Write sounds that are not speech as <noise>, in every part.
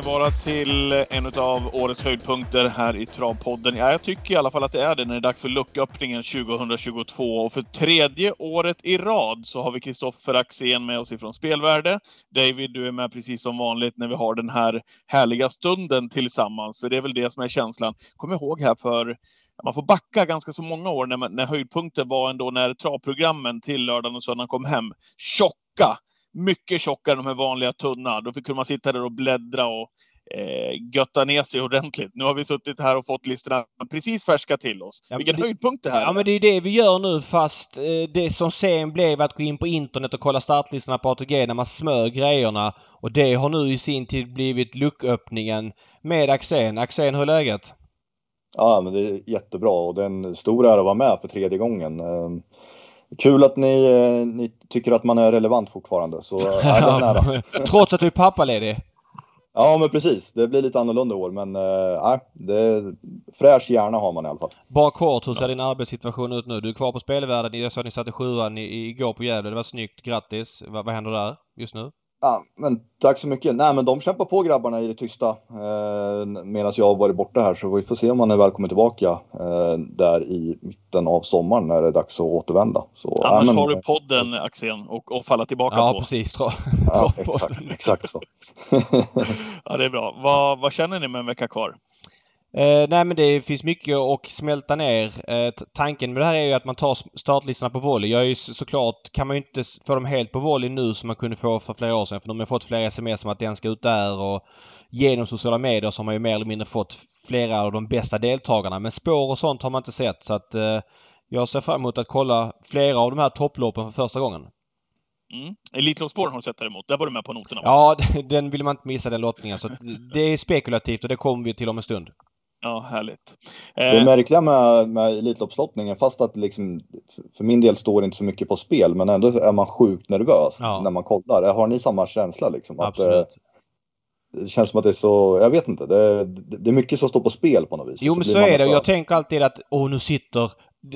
Ni vara till en av årets höjdpunkter här i Travpodden. Ja, jag tycker i alla fall att det är det när det är dags för lucköppningen 2022. Och för tredje året i rad så har vi Kristoffer Axén med oss ifrån Spelvärde. David, du är med precis som vanligt när vi har den här härliga stunden tillsammans. För det är väl det som är känslan. Kom ihåg här för man får backa ganska så många år när, när höjdpunkten var ändå när travprogrammen till lördagen och söndagen kom hem. Tjocka! Mycket tjockare än de här vanliga tunna. Då kunde man sitta där och bläddra och eh, götta ner sig ordentligt. Nu har vi suttit här och fått listorna precis färska till oss. Ja, Vilken det, höjdpunkt det här Ja, men det är det vi gör nu fast eh, det som sen blev att gå in på internet och kolla startlistorna på ATG när man smör grejerna. Och det har nu i sin tid blivit lucköppningen med Axén. Axén, hur är läget? Ja, men det är jättebra och det är en stor ära att vara med för tredje gången. Kul att ni, eh, ni tycker att man är relevant fortfarande. Så, <laughs> ja, Trots att du är pappaledig? Ja, men precis. Det blir lite annorlunda år, men äh, det, fräsch hjärna har man i alla fall. Bara kort, hur ser din arbetssituation ut nu? Du är kvar på spelvärlden. Jag sa att ni satte sjuan igår på Gävle. Det var snyggt. Grattis! Vad, vad händer där just nu? Ja, men tack så mycket. Nej, men de kämpar på grabbarna i det tysta eh, medan jag har varit borta här. Så vi får se om man är välkommen tillbaka eh, där i mitten av sommaren när det är dags att återvända. Så, Annars ja, men, har du podden Axén och, och falla tillbaka ja, på. Precis, tra, ja, exakt, exakt så. <laughs> ja, det är bra. Vad, vad känner ni med en vecka kvar? Eh, nej men det finns mycket att smälta ner. Eh, tanken med det här är ju att man tar startlistorna på volley. Jag är ju såklart, kan man ju inte få dem helt på volley nu som man kunde få för flera år sedan. För de har fått flera sms om att den ska ut där och genom sociala medier så har man ju mer eller mindre fått flera av de bästa deltagarna. Men spår och sånt har man inte sett så att eh, jag ser fram emot att kolla flera av de här topploppen för första gången. Mm. Elitloppsspåren har du sett däremot. Där var du med på noterna. Ja, <laughs> den vill man inte missa den lottningen. Så det är spekulativt och det kommer vi till om en stund. Ja, härligt. Det eh, märkliga med, med Elitloppslottningen, fast att liksom, för min del står inte så mycket på spel, men ändå är man sjukt nervös ja. när man kollar. Har ni samma känsla? Liksom, Absolut. Att, det känns som att det är så, jag vet inte, det, det är mycket som står på spel på något vis. Jo men så, så är det och jag tänker alltid att åh nu sitter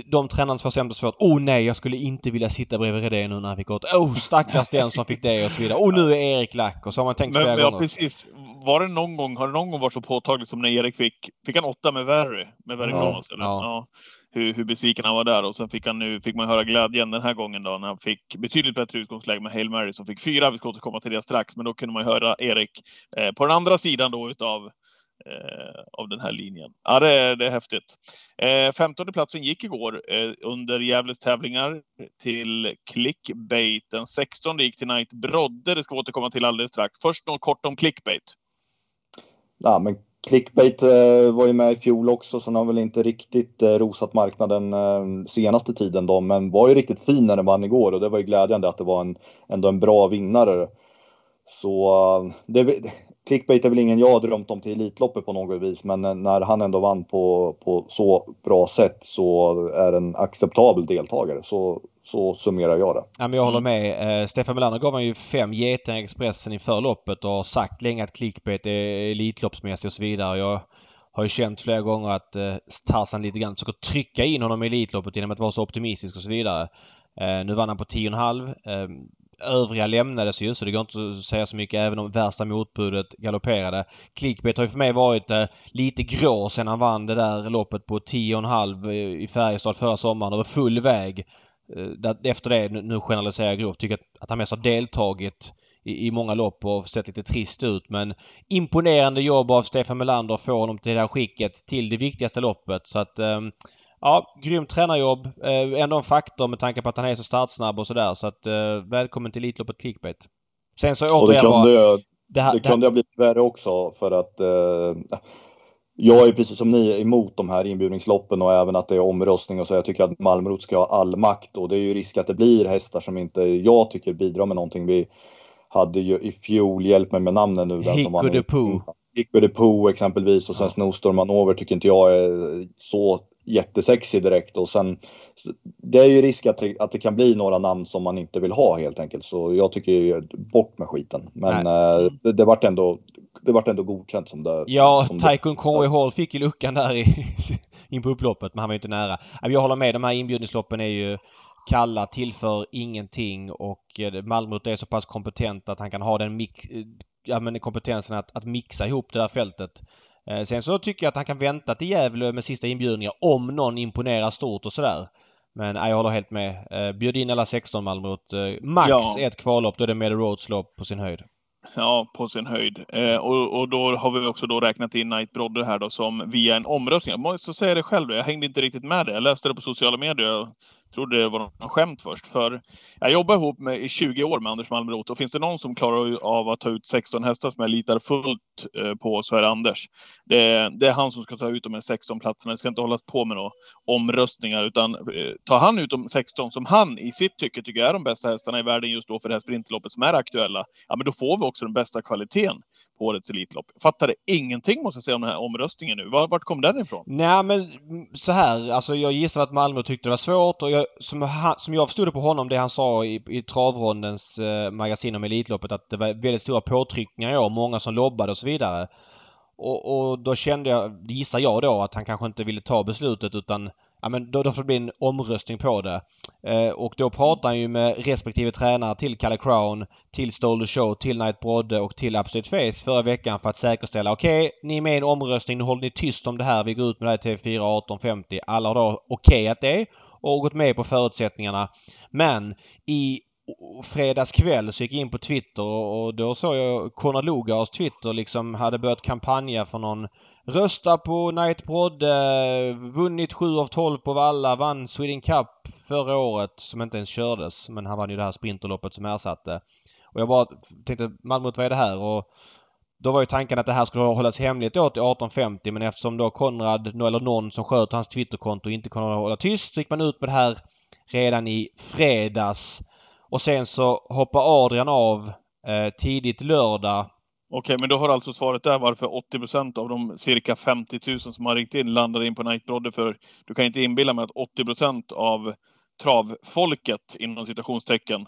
de tränarna som får sämst svårt. Åh oh, nej, jag skulle inte vilja sitta bredvid Redén nu när han fick åt. Åh oh, stackars den som fick det och så vidare. Åh oh, nu är Erik lack och så har man tänkt men, flera men, gånger. Ja precis var det någon gång, har det någon gång varit så påtagligt som när Erik fick, fick han åtta med Verry? Med Verry ja, eller? Ja. ja. Hur, hur besviken han var där och sen fick han nu, fick man höra glädjen den här gången då när han fick betydligt bättre utgångsläge med Hail Mary som fick fyra. Vi ska återkomma till det strax, men då kunde man höra Erik eh, på den andra sidan då utav eh, av den här linjen. Ja, det är, det är häftigt. Eh, 15 platsen gick igår eh, under Gävles tävlingar till Clickbait. Den 16 gick till Knight Brodde. Det ska vi återkomma till alldeles strax. Först något kort om Clickbait. Ja, men Clickbait eh, var ju med i fjol också så han har väl inte riktigt eh, rosat marknaden eh, senaste tiden då men var ju riktigt fin när den vann igår och det var ju glädjande att det var en, ändå en bra vinnare. Så det, Clickbait är väl ingen jag har drömt om till Elitloppet på något vis men när han ändå vann på, på så bra sätt så är en acceptabel deltagare. Så så summerar jag det. Ja, men jag håller med. Eh, Stefan Melander gav han ju fem getingar i Expressen inför loppet och har sagt länge att clickbait är Elitloppsmässig och så vidare. Jag har ju känt flera gånger att eh, Tarzan lite grann försöker trycka in honom i Elitloppet genom att vara så optimistisk och så vidare. Eh, nu vann han på 10,5. Eh, övriga lämnades ju så det går inte att säga så mycket även om värsta motbudet galopperade. Clickbait har ju för mig varit eh, lite grå sen han vann det där loppet på 10,5 eh, i Färjestad förra sommaren. Det var full väg. Eh, efter det, nu generaliserar jag grovt, tycker att, att han mest har deltagit i, i många lopp och sett lite trist ut. Men imponerande jobb av Stefan Melander att få honom till det här skicket till det viktigaste loppet. Så att eh, Ja, grymt tränarjobb. Eh, ändå en faktor med tanke på att han är så startsnabb och sådär. Så att eh, välkommen till Elitloppet Clickbait. Sen så återigen det kunde, bara... Det, här, det kunde ha blivit värre också för att eh, jag är precis som ni emot de här inbjudningsloppen och även att det är omröstning och så. Jag tycker att Malmrot ska ha all makt och det är ju risk att det blir hästar som inte jag tycker bidrar med någonting. Vi hade ju i fjol, hjälp mig med namnen nu. Hicko de Poo. Hicko de Poo exempelvis och sen. Snowstorm Manover tycker inte jag är så jättesexig direkt och sen det är ju risk att det, att det kan bli några namn som man inte vill ha helt enkelt så jag tycker ju bort med skiten. Men eh, det, det vart ändå det vart ändå godkänt som det. Ja, Taikon Corey Hall fick ju luckan där i, <laughs> in på upploppet men han var ju inte nära. Jag håller med, de här inbjudningsloppen är ju kalla, tillför ingenting och eh, Malmrot är så pass kompetent att han kan ha den mix, ja, men kompetensen att, att mixa ihop det där fältet. Eh, sen så tycker jag att han kan vänta till Gävle med sista inbjudningar om någon imponerar stort och sådär. Men jag håller helt med. Eh, bjud in alla 16 Malmrot. Eh, max ja. ett kvallopp, då är det med roadslopp på sin höjd. Ja, på sin höjd. Eh, och, och då har vi också då räknat in Knight Brodde här då som via en omröstning. Jag måste säga det själv, jag hängde inte riktigt med det. Jag läste det på sociala medier trodde det var någon skämt först. För jag jobbar ihop med, i 20 år med Anders Malmrot och finns det någon som klarar av att ta ut 16 hästar som jag litar fullt eh, på så är det Anders. Det, det är han som ska ta ut de här 16 platserna. Det ska inte hållas på med några omröstningar utan eh, tar han ut de 16 som han i sitt tycke tycker är de bästa hästarna i världen just då för det här sprintloppet som är aktuella. Ja, men då får vi också den bästa kvaliteten på årets Elitlopp. Fattade ingenting måste jag säga om den här omröstningen nu. Vart kom den ifrån? Nej men så här, alltså jag gissar att Malmö tyckte det var svårt och jag, som, som jag förstod det på honom, det han sa i, i travrondens eh, magasin om Elitloppet att det var väldigt stora påtryckningar i år, många som lobbade och så vidare. Och, och då kände jag, gissar jag då, att han kanske inte ville ta beslutet utan ja, men då, då får det bli en omröstning på det. Eh, och då pratar han ju med respektive tränare till Kalle Crown, till Stole Show, till Knight Brodde och till Absolute Face förra veckan för att säkerställa okej, okay, ni är med i en omröstning, nu håller ni tyst om det här, vi går ut med det här till TV4 18.50. Alla har då okejat det och gått med på förutsättningarna. Men i fredags kväll så gick jag in på Twitter och då såg jag Konrad Lugars Twitter liksom hade börjat kampanja för någon Rösta på Knight Brodde, vunnit 7 av 12 på Valla, vann Sweden Cup förra året som inte ens kördes. Men han vann ju det här sprinterloppet som ersatte. Och jag bara tänkte Malmö vad är det här? Och då var ju tanken att det här skulle hållas hemligt då till 18.50 men eftersom då Konrad eller någon som sköter hans Twitterkonto inte kunde hålla tyst så gick man ut med det här redan i fredags. Och sen så hoppar Adrian av eh, tidigt lördag. Okej, men då har alltså svaret där varför 80 procent av de cirka 50 000 som har ringt in landar in på Night Brodde för du kan inte inbilla mig att 80 procent av travfolket inom citationstecken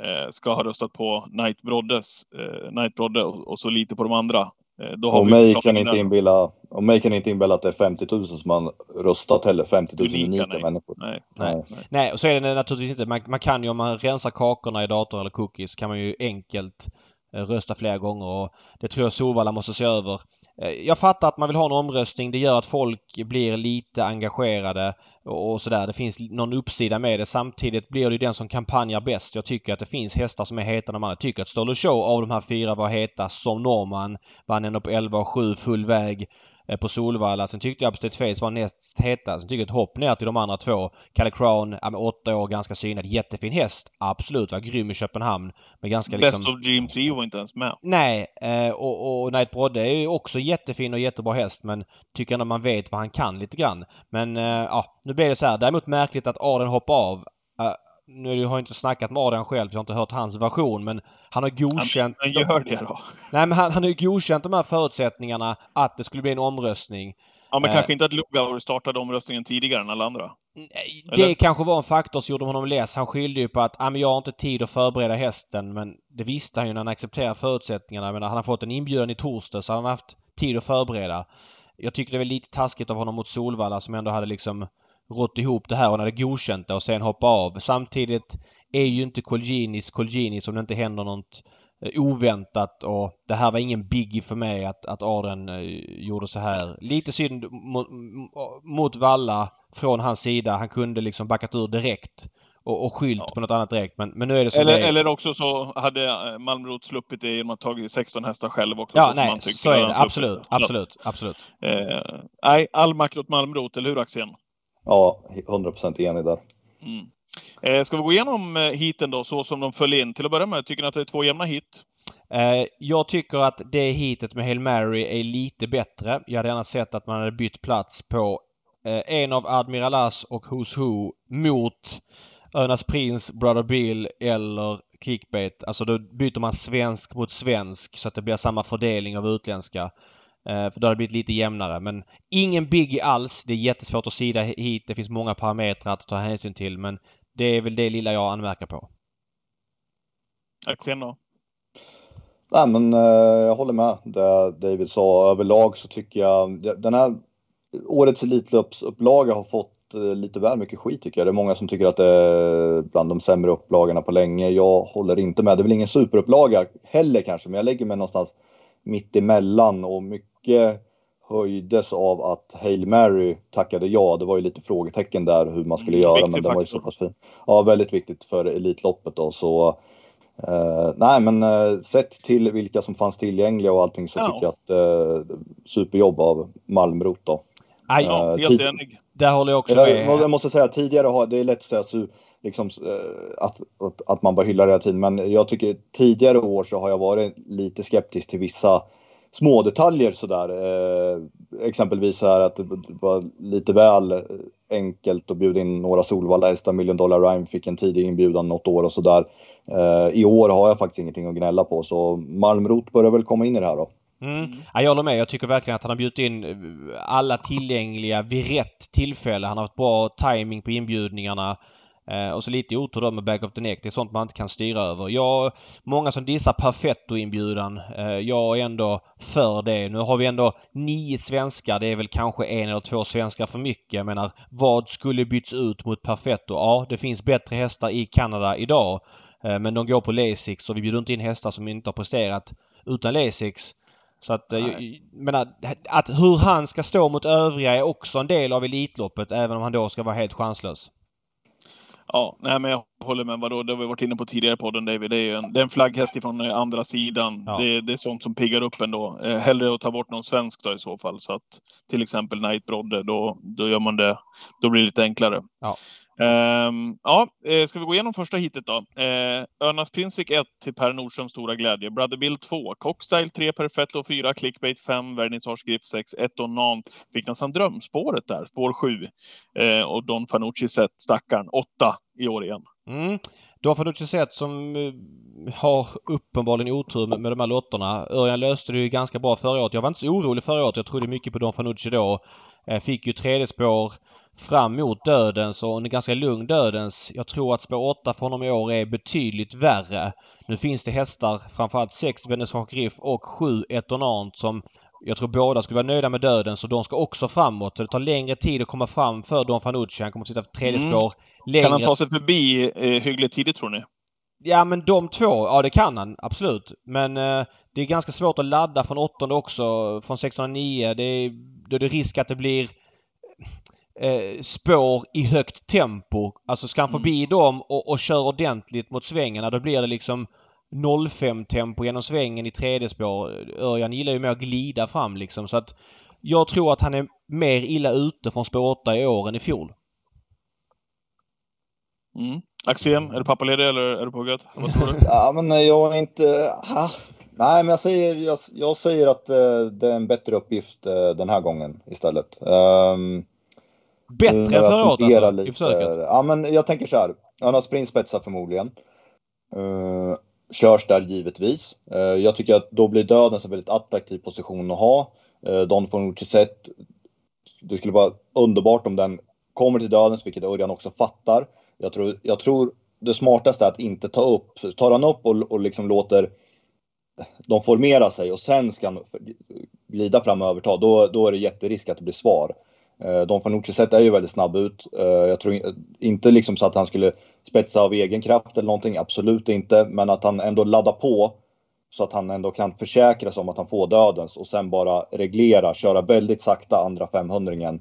eh, ska ha röstat på Night Broddes, eh, Night Brodde och, och, så lite på de andra. Eh, då har och, mig kan inte inbilla, och mig kan inte inbilla att det är 50 000 som har röstat heller. 50 000 unika, unika nej. människor. Nej, nej. nej. nej, och så är det naturligtvis inte. Man, man, kan ju om man rensar kakorna i dator eller cookies kan man ju enkelt Eh, rösta flera gånger och det tror jag Solvalla måste se över. Eh, jag fattar att man vill ha en omröstning. Det gör att folk blir lite engagerade och sådär. Det finns någon uppsida med det. Samtidigt blir det den som kampanjar bäst. Jag tycker att det finns hästar som är heta när man tycker att Stolo Show av de här fyra var hetast som norrman. Vann ändå på 11 och 7 full väg. Eh, på Solvalla. Sen tyckte jag Upstate Face var näst hetast. Sen tycker jag ett hopp ner till de andra två. Kalle Crown, ja, med åtta år, ganska synad. Jättefin häst. Absolut, var grym i Köpenhamn. Men ganska Best liksom... of Dream Trio var inte ens med. Nej, eh, och, och Night Brodde är ju också jättefin och jättebra häst men tycker ändå man vet vad han kan lite grann. Men eh, ja, nu blir det så här. Däremot märkligt att Arden hoppar av nu har jag inte snackat med Adrian själv, så jag har inte hört hans version, men han har godkänt... Han gör det då. Nej, men han, han har ju godkänt de här förutsättningarna att det skulle bli en omröstning. Ja, men eh, kanske inte att Lugauer startade omröstningen tidigare än alla andra? Det Eller? kanske var en faktor som gjorde honom less. Han skyllde ju på att ah, men jag har inte tid att förbereda hästen, men det visste han ju när han accepterade förutsättningarna. Men han har fått en inbjudan i torsdag så han har haft tid att förbereda. Jag tycker det var lite taskigt av honom mot Solvalla som ändå hade liksom rått ihop det här och hade godkänt det och sen hoppa av. Samtidigt är ju inte Colginis Colginis om det inte händer något eh, oväntat och det här var ingen biggie för mig att, att Arden eh, gjorde så här. Lite synd mot, mot Valla från hans sida. Han kunde liksom backat ur direkt och, och skylt ja. på något annat direkt. Men, men nu är det som eller, det är. eller också så hade eh, Malmrot sluppit det genom att tagit 16 hästar själv också. Ja, så nej, så är det. Absolut, absolut, absolut. Eh, nej, all makt åt Malmrot, eller hur Axén? Ja, 100 procent enig där. Mm. Eh, ska vi gå igenom eh, hiten då, så som de föll in? Till att börja med, tycker ni att det är två jämna hit? Eh, jag tycker att det hitet med Hail Mary är lite bättre. Jag hade gärna sett att man hade bytt plats på eh, en av Admiral As och Who's Who mot Önas Prins, Brother Bill eller Clickbait. Alltså då byter man svensk mot svensk så att det blir samma fördelning av utländska. Eh, för då hade det blivit lite jämnare. Men ingen biggie alls. Det är jättesvårt att sida hit. Det finns många parametrar att ta hänsyn till. Men det är väl det lilla jag anmärker på. Axén då? Nej, men eh, jag håller med det David sa. Överlag så tycker jag den här årets Elitloppsupplaga har fått eh, lite väl mycket skit tycker jag. Det är många som tycker att det är bland de sämre upplagorna på länge. Jag håller inte med. Det är väl ingen superupplaga heller kanske, men jag lägger mig någonstans mitt emellan och mycket höjdes av att Hail Mary tackade ja. Det var ju lite frågetecken där hur man skulle Mm, göra, men den var ju så pass fin. Ja, väldigt viktigt för Elitloppet då, så eh, nej, men eh, sett till vilka som fanns tillgängliga och allting så Ja. tycker jag att eh, superjobb av Malmrot då. Nej, Ja, helt enig. där håller jag också med. jag måste säga tidigare har det är lätt att säga liksom, eh, att, att, att man bara hyllar det hela tiden, men jag tycker tidigare år så har jag varit lite skeptisk till vissa små detaljer sådär. Eh, exempelvis så här att det var lite väl enkelt att bjuda in några Solvalla hästar. Million Dollar Rhyme fick en tidig inbjudan något år och sådär. Eh, I år har jag faktiskt ingenting att gnälla på så Malmrot börjar väl komma in i det här då. Mm. Ja, jag håller med. Jag tycker verkligen att han har bjudit in eh, alla tillgängliga vid rätt tillfälle. Han har haft bra timing på inbjudningarna. Eh, och så lite otur då med back of the neck. Det är sånt man inte kan styra över. Jag, många som dissar Perfetto-inbjudan. Eh, jag är ändå för det. Nu har vi ändå nio svenskar. Det är väl kanske en eller två svenskar för mycket. Jag menar, vad skulle byts ut mot Perfetto? Ja, det finns bättre hästar i Kanada idag. Eh, men de går på Lasix och vi bjuder inte in hästar som inte har presterat utan Lasix. Så att, eh, Nej. jag menar, att hur han ska stå mot övriga är också en del av Elitloppet även om han då ska vara helt chanslös. Ja, nej, men jag håller med. Vadå, det har vi varit inne på tidigare på podden David. Det är en, det är en flagghäst ifrån eh, andra sidan. Ja. Det, det är sånt som piggar upp ändå. Eh, hellre att ta bort någon svensk då i så fall. Så att till exempel Knight Brodde, då, då gör man det. Då blir det lite enklare. Ja. Um, ja, eh, ska vi gå igenom första hitet då? Uh, Örnas Prins fick ett till Per Nordströms stora glädje. Brother Bill 2, Cockstyle 3, Perfetto 4, Clickbait 5, Vernissage Griff 6, 1 och Nant fick nästan drömspåret där, spår 7. Uh, eh, och Don Fanucci sett stackaren 8 i år igen. Mm. Du sett som eh, har uppenbarligen otur med, med de här lotterna. Örjan löste det ju ganska bra förra året. Jag var inte så orolig förra året. Jag trodde mycket på Don Fanucci då. Eh, fick ju tredje spår fram mot dödens och en ganska lugn dödens. Jag tror att spår 8 för honom i år är betydligt värre. Nu finns det hästar, framförallt 6 Venezuela Griff och 7 Etonant som jag tror båda skulle vara nöjda med döden så de ska också framåt. Så det tar längre tid att komma fram för Don Fanucci. Han kommer att sitta tredje Mm. Längre Kan han ta sig förbi eh, hyggligt tidigt tror ni? Ja men de två, ja det kan han absolut. Men eh, det är ganska svårt att ladda från åttonde också, från 609. Det är, då är det risk att det blir eh, spår i högt tempo. Alltså ska han Mm. förbi dem och, och köra ordentligt mot svängarna då blir det liksom 05 tempo genom svängen i tredje spår. Örjan gillar ju mer att glida fram liksom så att jag tror att han är mer illa ute från spår 8 i år än i fjol. Mm. Axén, är du pappaledig eller är du på hugget? <laughs> Ja, men eh, jag är inte... Ha. Nej, men jag säger, jag, jag säger att eh, det är en bättre uppgift eh, den här gången istället. Um, Bättre än förra året alltså, i försöket. Ja, men jag tänker så här. Han har sprintspetsar förmodligen. Uh, körs där givetvis. Eh, jag tycker att då blir döden en väldigt attraktiv position att ha. Uh, Don Fanucci sett. Det skulle vara underbart om den kommer till dödens, vilket Örjan också fattar. Jag tror, jag tror det smartaste är att inte ta upp. Tar han upp och, och liksom låter de formera sig och sen ska han glida fram och överta, då, då är det jätterisk att det blir svar. Eh, Don Fanucci sett är ju väldigt snabb ut. Eh, Jag tror inte liksom så att han skulle spetsa av egen kraft eller någonting, absolut inte. Men att han ändå laddar på så att han ändå kan försäkra sig om att han får dödens och sen bara reglera, köra väldigt sakta andra 500 ringen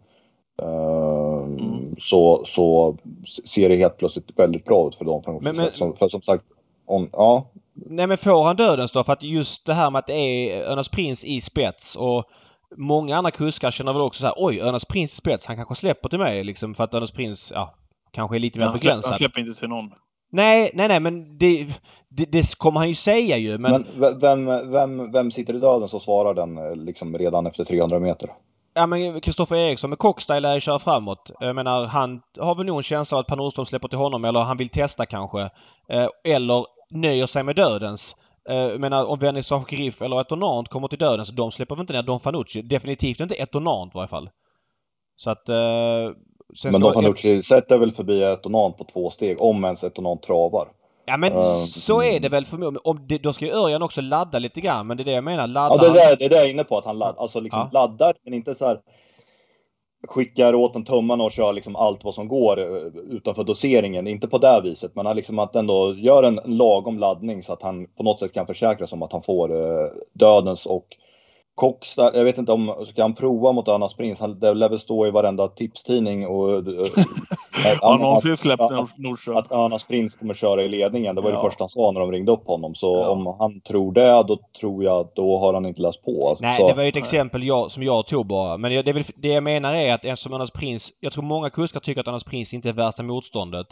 Mm. Eh, så, så ser det helt plötsligt väldigt bra ut för Don Fanucci. Men- men- Som, för som sagt, om, ja, Nej men får han dödens då? För att just det här med att det är Örnas Prins i spets och många andra kuskar känner väl också så här oj Örnas Prins i spets, han kanske släpper till mig liksom för att Örnas Prins, ja, kanske är lite mer han, släpper, begränsad. han släpper inte till någon. Nej, nej, nej men det, det, det kommer han ju säga ju men, Men, vem, vem, vem sitter i döden så svarar den eh, liksom redan efter 300 meter? Ja men Kristoffer Eriksson med Cockstyle lär ju köra framåt. Jag menar han har väl nog en känsla av att Per Nordström släpper till honom eller han vill testa kanske. Eh, eller nöjer sig med dödens. Eh, Jag menar om Vernissage Griff eller Etonant kommer till dödens, de släpper väl inte ner Don Fanucci. Definitivt inte Etonant i varje fall. Så att... Eh, Men Don Fanucci sätter väl förbi Etonant på två steg, om ens Etonant travar. Ja men Eh, så är det väl förmodligen. Om det, då ska ju Örjan också ladda lite grann men det är det jag menar. Ladda Ja, det, där, det är det jag är inne på, att han ladd, alltså liksom Ja. laddar, men inte så här skickar åt en tummarna och kör liksom allt vad som går eh, utanför doseringen. Inte på det viset, men han liksom att ändå gör en lagom laddning så att han på något sätt kan försäkra sig om att han får eh, dödens och Cox jag vet inte om, ska han prova mot Önas Prins? Han, det lär väl stå i varenda tipstidning och... <laughs> Har någonsin släppt Nordström? Att Önas Prins kommer köra i ledningen. Det var ja. det första han sa när de ringde upp honom. Så ja. om han tror det, då tror jag då har han inte läst på. Nej, så. det var ju ett exempel jag, som jag tog bara. Men det, väl, det jag menar är att en som Önas Prins... Jag tror många kuskar tycker att Önas Prins inte är värsta motståndet.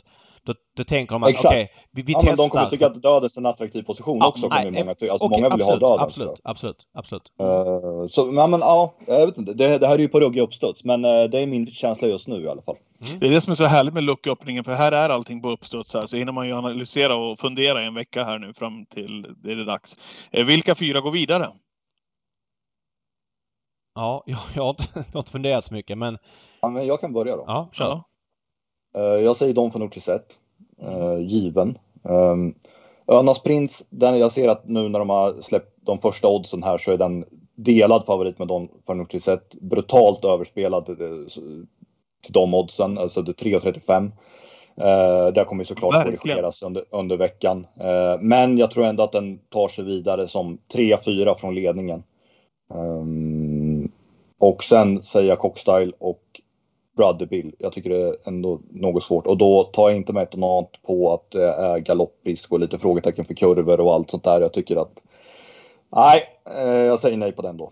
Då, då tänker de att okej, okay, vi, vi ja, testar. Men de kommer tycka att Dödens är en attraktiv position ja, också. Nej, många, alltså okay, många vill absolut, ha Dödens. Absolut, absolut, absolut. Uh, så, men, men ja, jag vet inte. Det, det här är ju på ruggig uppstuds. Men uh, det är min känsla just nu i alla fall. Mm. Det är det som är så härligt med lucköppningen. För här är allting på uppstuds här. Så hinner man ju analysera och fundera i en vecka här nu fram till det är det dags. Uh, vilka fyra går vidare? Ja, <laughs> jag, jag, har inte, jag har inte funderat så mycket men... Ja, men jag kan börja då. Ja, kör. Ja. Jag säger Don Fanucci sett eh, given. Um, Önas Prins, den jag ser att nu när de har släppt de första oddsen här så är den delad favorit med Don Fanucci sett. Brutalt överspelad eh, de oddsen, alltså det 3,35. Uh, det kommer ju såklart Verkligen. korrigeras under, under veckan. Uh, men jag tror ändå att den tar sig vidare som 3-4 från ledningen. Um, och sen säger jag Cockstyle och Brother Bill. Jag tycker det är ändå något svårt och då tar jag inte med något på att det är galopprisk och lite frågetecken för kurvor och allt sånt där. Jag tycker att nej, eh, jag säger nej på den då.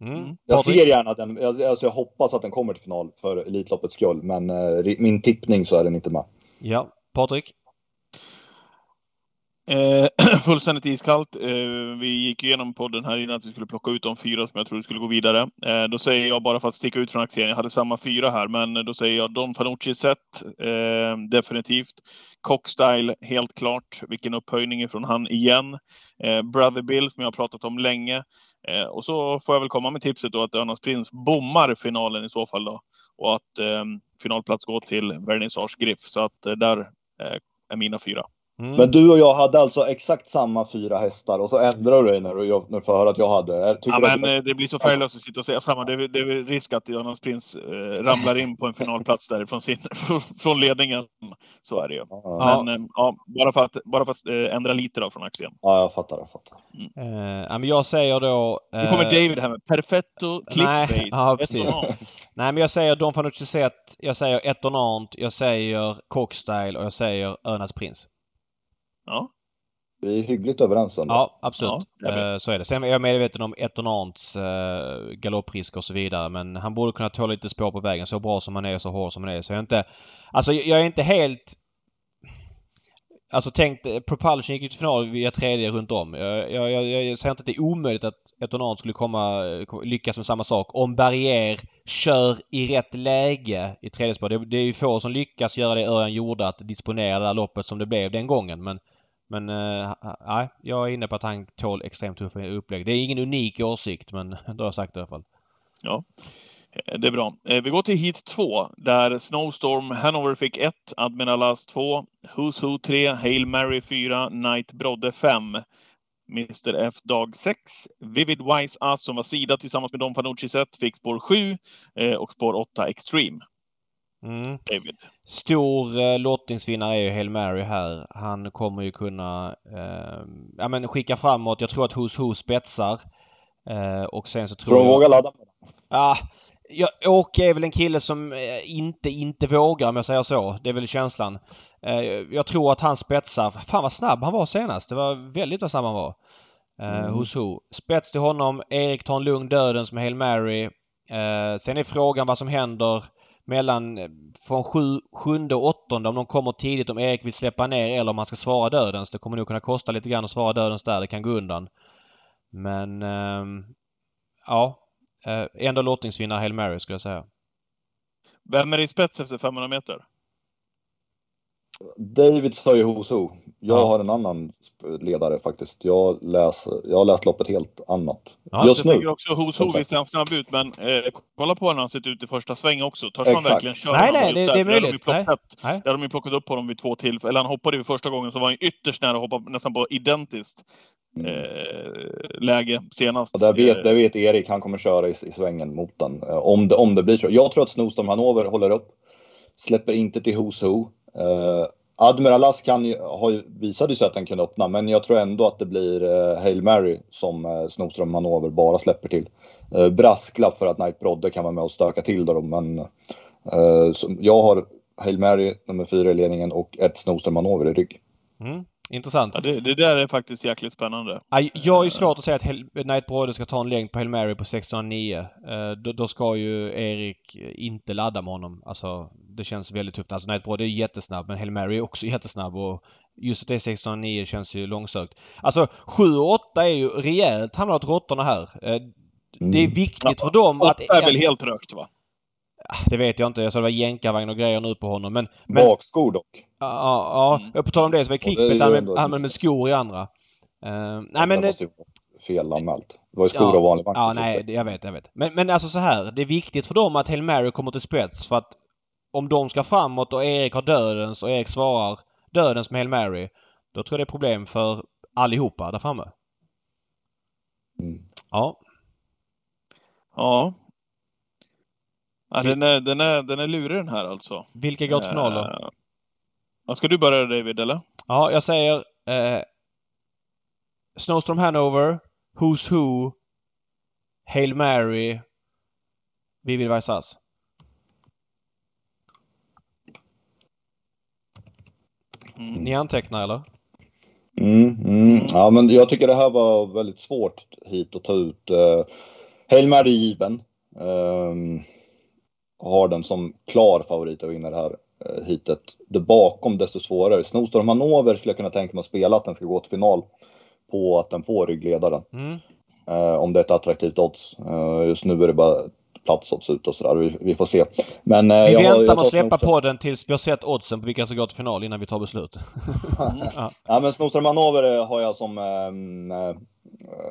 Mm. Jag ser gärna den. Alltså jag hoppas att den kommer till final för Elitloppets skull, men eh, min tippning så är den inte med. Ja, Patrik? Eh, <clears throat> fullständigt iskallt. Eh, vi gick igenom podden här innan att vi skulle plocka ut de fyra som jag trodde skulle gå vidare. Eh, då säger jag bara för att sticka ut från aktien, jag hade samma fyra här, men då säger jag Don Fanucci set, eh, definitivt. Cockstyle, helt klart. Vilken upphöjning ifrån han igen. Eh, Brother Bill, som jag har pratat om länge. Eh, och så får jag väl komma med tipset då att Önas Prins bommar finalen i så fall då. Och att eh, finalplats går till Vernissage Griff. Så att eh, där eh, är mina fyra. Mm. Men du och jag hade alltså exakt samma fyra hästar och så ändrade du dig när du, när du får höra att jag hade. ja, men det, det blir så färglöst att sitta och säga samma. Det är, det är risk att Jonas Prins eh, ramlar in på en finalplats där från, sin, <laughs> från ledningen. Så är det ju. Ja. Men eh, ja, bara för att, bara för att äh, ändra lite då från aktien. Ja, jag fattar. Jag fattar. Mm. Uh, men jag säger då... Uh, nu kommer David här med perfetto clickbait. Nej, ja, precis. nej, men jag säger Don Fanucci Zet, jag säger Etonant, jag säger Cockstyle och jag säger Önas Prins. Ja. Vi är hyggligt överens ändå. Ja, absolut. Ja, så är det. Sen är jag medveten om Etonants eh, galopprisker och så vidare men han borde kunna ta lite spår på vägen. Så bra som han är så hård som han är. Så jag är inte... Alltså jag är inte helt... Alltså tänk, Propulsion gick ju till final via tredje runt om. Jag, jag, jag, jag säger inte att det är omöjligt att Etonant skulle komma, lyckas med samma sak. Om Barrier kör i rätt läge i tredje spår. Det, det är ju få som lyckas göra det Örjan gjorde, att disponera det här loppet som det blev den gången. Men men eh, nej, jag är inne på att han tål extremt tuffa upplägg. Det är ingen unik åsikt men <laughs> det har jag sagt i alla fall. Ja, det är bra. Eh, vi går till hit 2 där Snowstorm Hanover fick 1, Admiralas 2, Who's Who 3, Hail Mary 4, Knight Brodde 5. Mr F dag 6. Vivid Wise Us som var sida tillsammans med Don Fanucci set fick spår 7 och spår 8 Extreme. Mm. David. Stor eh, lottningsvinnare är ju Hail Mary här. Han kommer ju kunna eh, ja, men skicka framåt. Jag tror att Who's Who spetsar. Eh, och sen så tror, tror jag... våga ladda? Ja, Ja, Åke är väl en kille som eh, inte inte vågar om jag säger så. Det är väl känslan. Eh, jag tror att han spetsar. Fan vad snabb han var senast. Det var väldigt vad snabb han var. Eh, mm. Hos Who. Spets till honom. Erik tar en lugn döden som Hail Mary. Sen är frågan vad som händer mellan från sju, sjunde och åttonde om de kommer tidigt om Erik vill släppa ner eller om han ska svara dödens. Det kommer nog kunna kosta lite grann att svara dödens där. Det kan gå undan. Men eh, ja, eh, ändå lottningsvinnare Hail Mary skulle jag säga. Vem är i spets efter 500 meter? David sa ju Hoso. Jag ja. har en annan ledare faktiskt. Jag, läser, jag har läst loppet helt annat. Ja, Just jag nu. tänker också Hoso, visst är han snabb ut, men eh, kolla på när han sett ut i första sväng också. Törs han verkligen köra Nej, nej, det, det, är möjligt. Där har, har de ju plockat upp honom vid två tillfällen. Eller han hoppade ju första gången så var han ytterst nära att hoppa nästan på identiskt Mm. eh, läge senast. Och där, vet, Eh, där vet Erik, han kommer köra i, i svängen mot den. Eh, om, det, om det blir så. Jag tror att Snowstorm Hannover håller upp. Släpper inte till Who's Who. Eh, Admiral As kan ju, har visade ju sig att den kunde öppna, men jag tror ändå att det blir eh, Hail Mary som eh, Snoström Manover bara släpper till. Eh, brasklapp för att Knight Brodde kan vara med och stöka till då, men eh, så jag har Hail Mary nummer fyra i ledningen och ett Snoström Manover i rygg. Mm. Intressant. ja, det, det där är faktiskt jäkligt spännande. Aj, Jag har ju svårt att säga att Knight Brodde ska ta en längd på Hail Mary på 1609. Eh, då, då ska ju Erik inte ladda med honom. Alltså, det känns väldigt tufft. Alltså Knight Brodde är jättesnabb men Hail Mary är också <laughs> jättesnabb och just att det är 1609 känns ju långsökt. Alltså 7 och 8 är ju rejält hamnat åt råttorna här. Eh, Det är Mm. viktigt för dem att... Åtta är väl helt rökt va? Det vet jag inte. Jag sa det var jänkarvagn och grejer nu på honom. Men... men Bakskor dock. ja, ja, Mm. på tal om det så var det är klippet han han med skor i andra. Eh, nej det men... felanmält. Det var ju skor Ja. och vanlig vagn. Ja, nej, det- jag vet, jag vet. Men, men alltså så här. Det är viktigt för dem att Hail Mary kommer till spets för att om de ska framåt och Erik har dödens och Erik svarar dödens med Hail Mary. Då tror jag det är problem för allihopa där framme. Mm. Ja. Ja. Ja den, är, den, är, den är lurig den här alltså. Vilka går till final då? Eh, ja, ska du börja David eller? Ja, jag säger eh, Snowstorm Hanover, Who's Who, Hail Mary, Vivid Vaisas. Mm. Ni antecknar eller? Mm, mm. Ja, men jag tycker det här var väldigt svårt hit att ta ut. Uh, Hail Mary given. Ehm, har den som klar favorit att vinna det här uh, hitet. Det bakom desto svårare. Snowstorm Hannover skulle jag kunna tänka mig att spela att den ska gå till final på att den får ryggledaren. Mm. Eh, om det är ett attraktivt odds. Eh, just nu är det bara platsodds ut och sådär. Vi, vi får se. Men, eh, Vi jag har- väntar med att släppa Snowstorm- podden tills vi har sett oddsen på vilka som går till final innan vi tar beslut. <laughs> Ja, men Snowstorm Hannover eh, har jag som ehm, eh,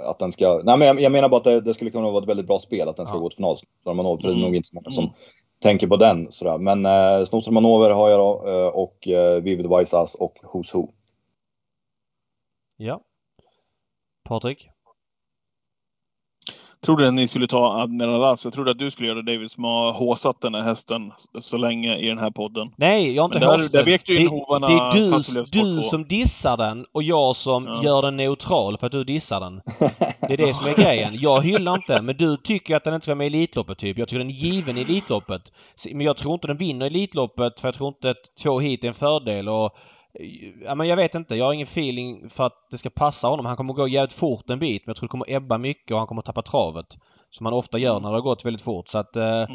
att den ska... Nej, men jag, jag menar bara att det, det skulle kunna vara ett väldigt bra spel att den ska Ja. gå till final. För det är Mm. nog inte så många som Mm tänker på den. Sådär. Men eh, Snowstorm Manover har jag då eh, och eh, Vivid Wise Ass och Who's Who. Ja. Patrik? Trodde att ni skulle ta Admiral As. Jag trodde att du skulle göra det David som har håsat den här hästen så länge i den här podden. Nej, jag har inte där- hört där den. vek du in det, hovarna det är du, du som dissar den och jag som Ja. gör den neutral för att du dissar den. <laughs> Det är det som är grejen. Jag hyllar inte men du tycker att den inte ska vara med i Elitloppet typ. Jag tycker den är given i Elitloppet. Men jag tror inte den vinner Elitloppet för jag tror inte att två hit är en fördel och Ja men jag vet inte. Jag har ingen feeling för att det ska passa honom. Han kommer gå jävligt fort en bit men jag tror det kommer ebba mycket och han kommer tappa travet. Som han ofta gör när det har gått väldigt fort så att... Eh, Mm.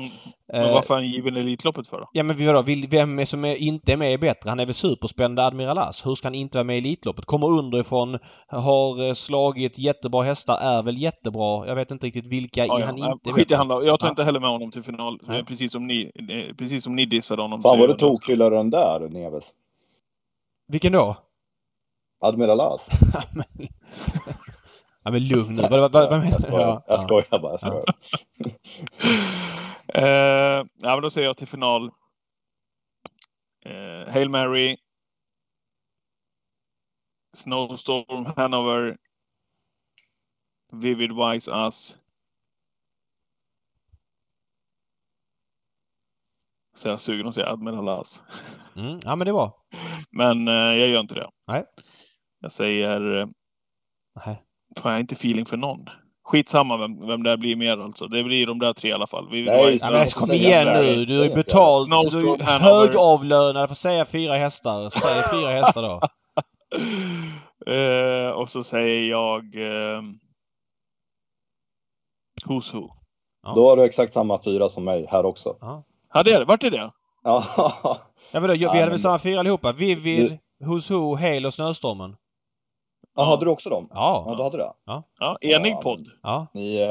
Men eh, varför är han given Elitloppet för då? Ja men vadå, vem är som är, inte är med är bättre? Han är väl superspännande Admiral As. Hur ska han inte vara med i Elitloppet? Kommer underifrån, har eh, slagit jättebra hästar, är väl jättebra. Jag vet inte riktigt vilka Ja, ja. han inte är Skit i han då. Jag tar Ja. inte heller med honom till final. Precis som ni, eh, precis som ni dissade honom. Fan vad du 300. tokhyllade den där Neves. Vilken då? Admiral As. <laughs> ja men lugn nu. Vad, vad, vad, vad menar jag du? jag ja. skojar bara. Jag skojar. Eh, ja, men då säger jag till final. Eh, Hail Mary. Snowstorm Hanover. Vivid Wise Us. Så jag är sugen att säga Admiral As. Mm, ja men det var. Men eh, jag gör inte det. Nej. Jag säger... Eh, Nej. får jag inte feeling för någon. Skitsamma vem, vem det blir mer alltså. Det blir de där tre i alla fall. Vivid Nej, Ja, men kom igen nu. Du har ju betalt. det. Du är högavlönad för att säga fyra hästar. Säg fyra hästar då. <laughs> Eh, och så säger jag eh, Who's Who. Ja. Då har du exakt samma fyra som mig här också. Ja, det är det. Vart är det? Ja, Ja, men då, vi Ja, hade men- väl samma fyra allihopa? Vivid, Who's Who, Hail och Snöstormen. Ja, hade du också dem? Ja, Ja. du hade det. Ja, enig Ja, podd. ja. Ni, eh,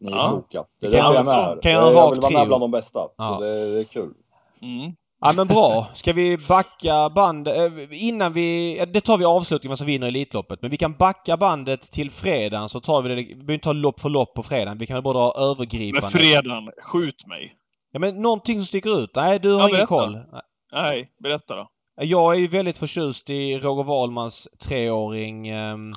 ni är Ja. kloka. Det är Kan därför jag- jag är med kan jag vill vara med bland de bästa. Ja. Så det, det är kul. Mm. Ja men bra. Ska vi backa bandet? eh, Innan vi... ja, Det tar vi avslutningen som vinner Elitloppet. Men vi kan backa bandet till fredagen så tar vi det... Vi behöver inte ta lopp för lopp på fredagen. Vi kan väl bara dra Men övergripande. fredagen, skjut mig. Ja men någonting som sticker ut. Nej, du har Ja, ingen koll. Nej, berätta då. Jag är ju väldigt förtjust i Roger Wahlmans treåring... ehm,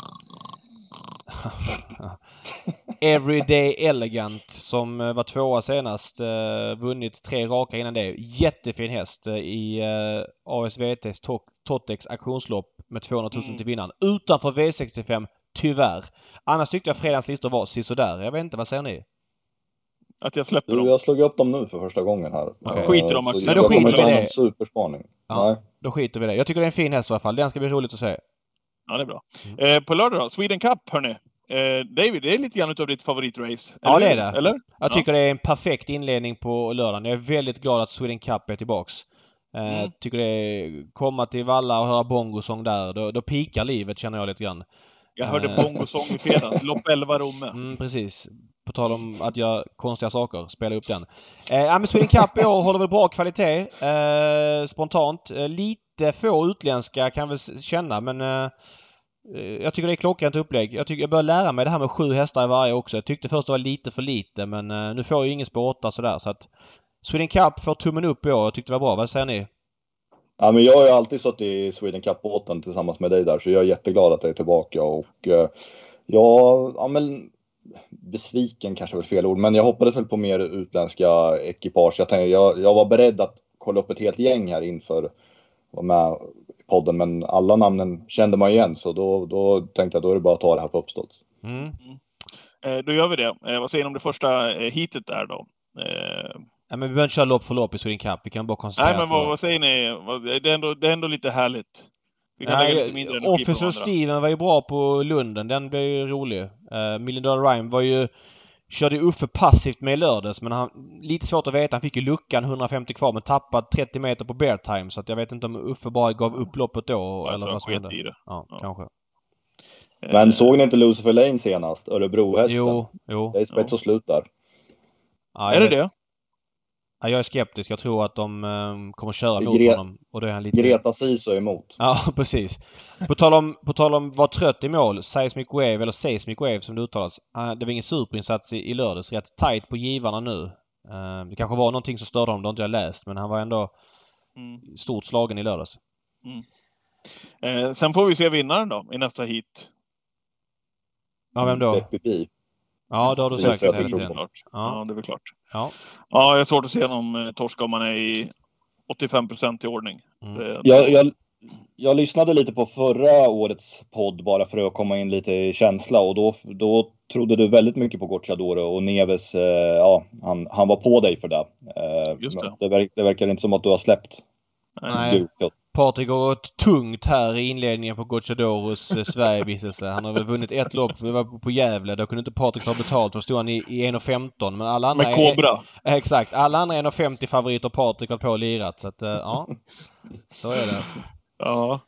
<laughs> Everyday Elegant som eh, var tvåa senast. Eh, vunnit tre raka innan det. Jättefin häst eh, i eh, ASVTs Totex auktionslopp med 200 000 mm. till vinnaren. Utanför V65, tyvärr. Annars tyckte jag fredagens listor var sisådär. Jag vet inte, vad säger ni? Att jag släpper dem? Jag slog upp dem nu för första gången här. Okay. Skiter de också? Men då skiter vi i det. Superspaning. Ja, Nej. Då skiter vi i det. Jag tycker det är en fin häst i alla fall. Den ska bli roligt att se. Ja, det är bra. Mm. Eh, på lördag då? Sweden Cup, hörni. Eh, David, det är lite grann utav ditt favoritrace. Ja, det är det. Eller? Jag tycker ja. det är en perfekt inledning på lördagen. Jag är väldigt glad att Sweden Cup är tillbaks. Eh, mm. Tycker det är... Komma till Valla och höra bongosång där, då, då pikar livet känner jag lite grann. Jag hörde eh. bongosång i fredags. <laughs> Lopp 11 Romme. Mm, precis. På tal om att göra konstiga saker. Spela upp den. Eh, ja, men Sweden Cup i år håller väl bra kvalitet. Eh, spontant. Eh, lite få utländska kan väl känna men eh, Eh, jag tycker det är klockrent upplägg. Jag, tycker, jag börjar lära mig det här med sju hästar i varje också. Jag tyckte först det var lite för lite men uh, nu får jag ju ingen spår 8 sådär så att Sweden Cup får tummen upp i år. Jag tyckte det var bra. Vad säger ni? Ja, men jag har ju alltid suttit i Sweden Cup-båten tillsammans med dig där så jag är jätteglad att jag är tillbaka och eh, ja, ja men besviken kanske är väl fel ord, men jag hoppades väl på mer utländska ekipage. Jag, tänkte, jag, jag var beredd att kolla upp ett helt gäng här inför vara med podden, men alla namnen kände man igen så då, då tänkte jag då är det bara att ta det här på uppstånd. Mm. mm. Eh, då gör vi det. Eh, vad säger ni om det första eh, heatet där då? Eh... Ja, men vi behöver inte köra lopp för lopp i Sweden Cup. Vi kan bara koncentrera Nej, men vad, vad säger ni? Det är, ändå, det är ändå lite härligt. Vi kan Nej, lägga lite mindre Officer Steven var ju bra på Lunden. Den blev ju rolig. Uh, Million Dollar Rhyme var ju Körde Uffe passivt med i lördags men han... Lite svårt att veta. Han fick ju luckan 150 kvar men tappade 30 meter på bear time så att jag vet inte om Uffe bara gav upp loppet då jag eller vad som hände. Ja, ja, kanske. Men såg ni inte Lucifer Lane senast? Örebrohästen? Jo, jo. Det är spets och slut där. Ja, är det det? Ja, jag är skeptisk. Jag tror att de um, kommer köra mot Gre honom. Och då är han lite... Greta Sisu är emot. Ja, <laughs> precis. På tal om, på tal om vara trött i mål. Seismic Wave, eller Seismic Wave som det uttalas. Det var ingen superinsats i, i lördags. Rätt tight på givarna nu. Uh, det kanske var någonting som störde honom. Det har inte jag läst. Men han var ändå mm. stort slagen i lördags. Mm. Eh, sen får vi se vinnaren då i nästa hit. Ja, vem då? Ja, det har du sagt hela tiden. Ja. ja, det är väl klart. Ja, ja jag har svårt att se någon eh, torska om man är i 85 procent i ordning. Mm. Jag, jag, jag, lyssnade lite på förra årets podd bara för att komma in lite i känsla och då, då trodde du väldigt mycket på Gocciadoro och Neves, eh, ja, han, han var på dig för det. Eh, Just det. Det, verk, det verkar inte som att du har släppt Nej. Patrik har gått tungt här i inledningen på Gocciadoros eh, Sverigevistelse. Han har väl vunnit ett lopp det var på Gävle. Då kunde inte Patrik ta betalt. Då stod han i, i 1,15. Men alla andra... Med Kobra? Är, exakt. Alla andra 1,50 favoriter Patrik har på och lirat. Så att, uh, ja. Så är det. Ja.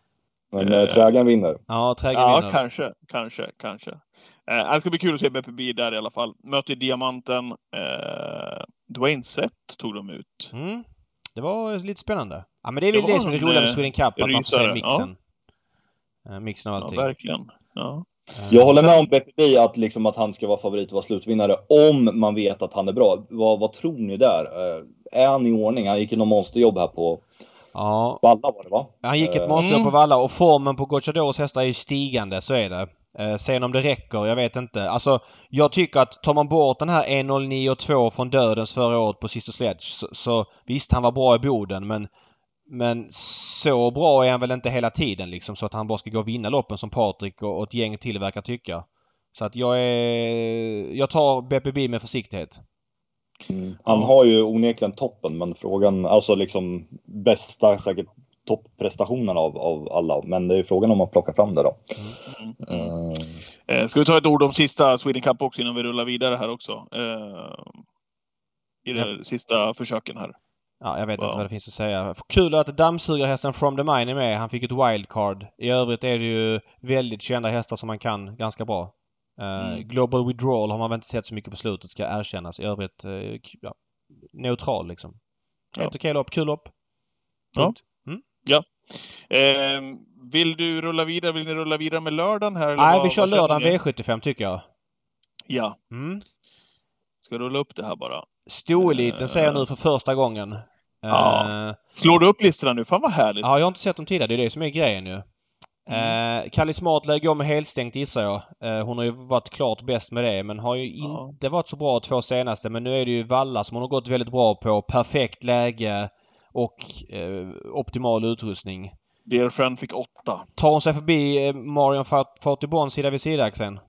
Men äh, Trägen vinner. Ja, Trägen ja, vinner. Ja, kanske. Kanske. Kanske. Eh, det ska bli kul att se BPB där i alla fall. Möter Diamanten. Eh, Dwayne Sett tog de ut. Mm. Det var lite spännande. Ja men det är väl det, det som är roligt med Sweden Cup, att man får se mixen. Ja. Eh, mixen av allting. Ja, verkligen. Ja. Jag håller med om BPB att, liksom att han ska vara favorit och vara slutvinnare om man vet att han är bra. Vad, vad tror ni där? Eh, är han i ordning? Han gick ju något monsterjobb här på ja. Valla var det va? Han gick ett monsterjobb mm. på Valla och formen på Gocciadoros hästar är ju stigande, så är det. Eh, sen om det räcker, jag vet inte. Alltså, jag tycker att tar man bort den här 1.09,2 från dödens förra året på Sister Sledge så, så visst, han var bra i Boden men men så bra är han väl inte hela tiden liksom så att han bara ska gå och vinna loppen som Patrik och, och ett gäng till verkar tycka. Så att jag är... Jag tar BPB med försiktighet. Mm. Han har ju onekligen toppen men frågan, alltså liksom bästa säkert topprestationen av, av alla. Men det är frågan om man plockar fram det då. Mm. Mm. Ska vi ta ett ord om sista Sweden Cup också innan vi rullar vidare här också? Uh, I de ja. sista försöken här. Ja, jag vet wow. inte vad det finns att säga. Kul att dammsugarhästen From the Mine är med. Han fick ett wildcard. I övrigt är det ju väldigt kända hästar som man kan ganska bra. Uh, mm. Global Withdrawal har man väl inte sett så mycket på slutet ska erkännas. I övrigt uh, ja, neutral liksom. Helt ja. okej lopp. Kul lopp. Punkt. Ja. Ja. Eh, vill du rulla vidare? Vill ni rulla vidare med lördagen här? Nej, vi kör lördagen V75 tycker jag. Ja. Mm. Ska rulla upp det här bara. Stoeliten ser jag nu för första gången. Ja. Uh, Slår du upp listorna nu? Fan vad härligt. Ja, jag har inte sett dem tidigare. Det är det som är grejen ju. Mm. Eh, Kalle Smart lär gå med helstängt gissar jag. Eh, hon har ju varit klart bäst med det men har ju Ja. inte varit så bra två senaste. Men nu är det ju Valla som hon har gått väldigt bra på. Perfekt läge och eh, optimal utrustning. Dear Friend fick åtta. Tar hon sig förbi eh, Marion Fat- Fatibon sida vid sida Axel?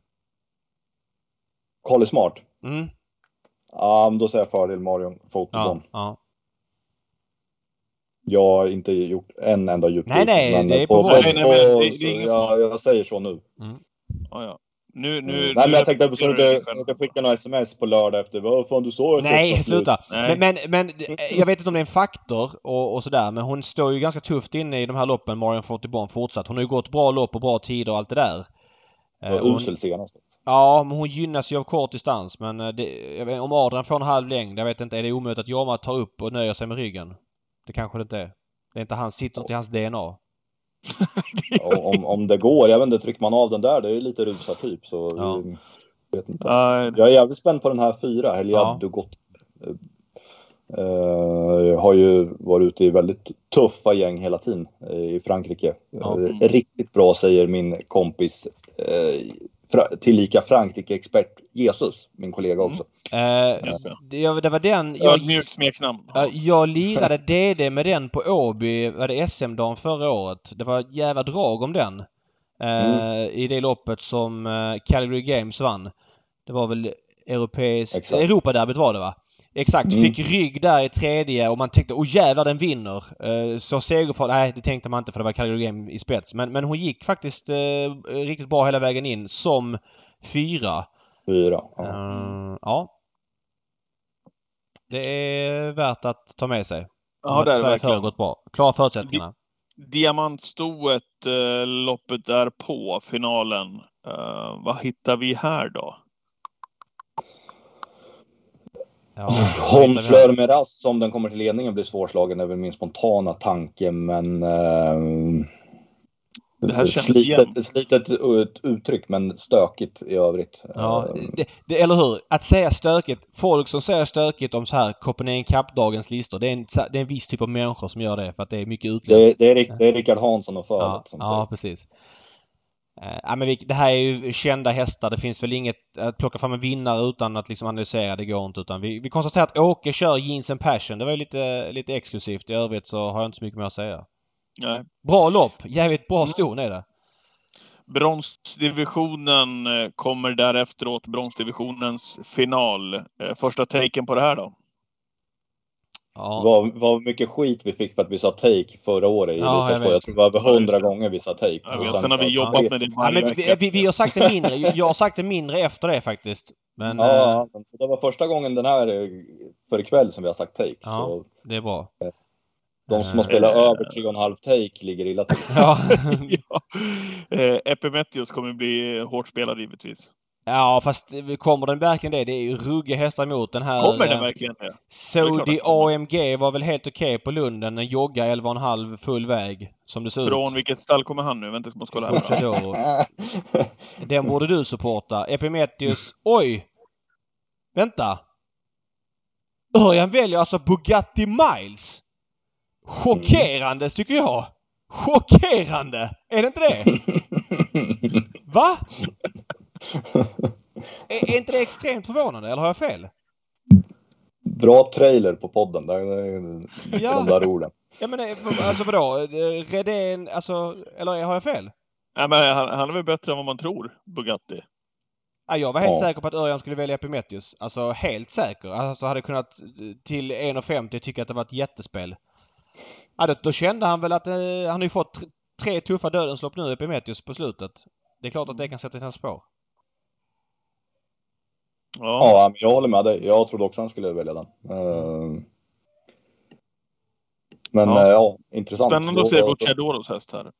Carly Smart. Mm. Ja, men då säger jag fördel Marion Ja, Fotobon. ja. Jag har inte gjort en enda djupdykning. Nej, nej, det är på på, på, Nej, nej, men det är- det är så ingen jag, jag säger så nu. Ja, ja. Nu, nu, Mm. nej, men jag tänkte att du inte skicka några sms på lördag efter. Vad fan du sa? Nej, sluta! Nej. Men, men, men eh, jag vet inte om det är en faktor och, och sådär men hon står ju ganska tufft inne i de här loppen, Marion Fortibon fortsatt. Hon har ju gått bra lopp och bra tider och allt det där. Eh, Ja, hon, usel senast. ja, men hon gynnas ju av kort distans men eh, det, jag vet, om Adrian får en halv längd, jag vet inte, är det omöjligt att Jorma tar upp och nöjer sig med ryggen? Det kanske det inte är. Det är inte hans, sitter inte i hans DNA. Om, om det går, jag vet inte, trycker man av den där, det är ju lite rusar typ. Så, Ja. eh, vet inte. Nej, Jag är jävligt spänd på den här fyra, Heliad Ja. Gott. Uh, har ju varit ute i väldigt tuffa gäng hela tiden eh, i Frankrike. Ja. Eh, riktigt bra säger min kompis, uh, tillika Frankrike-expert Jesus, min kollega också. Eh, Just det. det, var den... Jag, Ödmjukt smeknamn. Ja, Jag lirade DD med den på Åby, var det SM-dagen förra året. Det var jävla drag om den. Eh, I det loppet som eh, Calgary Games vann. Det var väl europeisk... Europaderbyt var det va? Exakt. Mm. Fick rygg där i tredje och man tänkte åh jävlar den vinner. Eh, så segerfart... Nej det tänkte man inte för det var Calgary Game i spets. Men, men hon gick faktiskt eh, riktigt bra hela vägen in som fyra. Fyra. Ja. Eh, ja. Det är värt att ta med sig. Ja, det är Sverige verkligen. gått bra. Klara förutsättningarna. Diamantstoet, eh, loppet där på finalen. Eh, vad hittar vi här då? Ja, Honfleur Meras, om den kommer till ledningen, blir svårslagen. är väl min spontana tanke, men... Eh, Det här känns jämnt. slitet, slitet ut- uttryck, men stökigt i övrigt. Ja, Eh, det, det, eller hur? Att säga stökigt. Folk som säger stökigt om så här Copenhagen Cup-dagens listor. Det är, en, det är en viss typ av människor som gör det för att det är mycket det, utländskt. det, är, Rick- det är Rickard Hansson och Fölet ja, som ja, säger. precis. Eh, Ja, men vi, det här är ju kända hästar. Det finns väl inget att plocka fram en vinnare utan att liksom analysera. Det går inte. Utan vi, vi konstaterar att Åke kör Jeans and Passion. Det var ju lite, lite exklusivt. I övrigt så har jag inte så mycket mer att säga. Nej. Bra lopp! Jävligt bra Mm. ston är det. Bronsdivisionen eh, kommer därefter åt bronsdivisionens final. Eh, Första taken på det här då? Ja. Vad, vad mycket skit vi fick för att vi sa take förra året i Ja, jag Jag, tror det var över hundra gånger vi sa take. Jag vet, sen har vi jobbat med det Ja, varje men vi, vi, vi har sagt det mindre. Jag har sagt det mindre efter det faktiskt. Men Ja, men det var första gången den här eh, för ikväll som vi har sagt take. Ja. Så det är bra. de som har Eh. spelat över tre och en halv take ligger illa till. <laughs> Ja, <laughs> ja. Epimetheus kommer bli hårt spelad givetvis. Ja fast kommer den verkligen det? Det är ju ruggiga hästar emot den här. Kommer eh, den verkligen det? Saudi AMG var väl helt okej på Lunden. Den joggar 11,5 full väg. Som det ser ut. Från vilket stall kommer han nu? Vänta, jag måste kolla här. <laughs> Den borde du supporta. Epimetheus. Oj! Vänta! Örjan väljer alltså Bugatti Miles. Chockerande tycker jag. Chockerande! Är det inte det? <laughs> Va? Är, är inte det extremt förvånande eller har jag fel? Bra trailer på podden. Där, där, Ja. De där orden. Ja men alltså vadå? Redén, alltså, eller har jag fel? Nej, men han, han är väl bättre än vad man tror, Bugatti. Ja, jag var helt Ja. säker på att Örjan skulle välja Epimetheus. Alltså helt säker. Alltså hade kunnat till 1,50 tycka att det var ett jättespel. Ja, då, då kände han väl att eh, han har ju fått tr- tre tuffa dödens lopp nu, Epimetheus, på slutet. Det är klart att det kan sätta sina spår. Ja. Ja, men jag håller med dig. Jag trodde också han skulle välja den. Eh, Men Ja. ja, intressant. Spännande att se då- Bucciadoros häst här.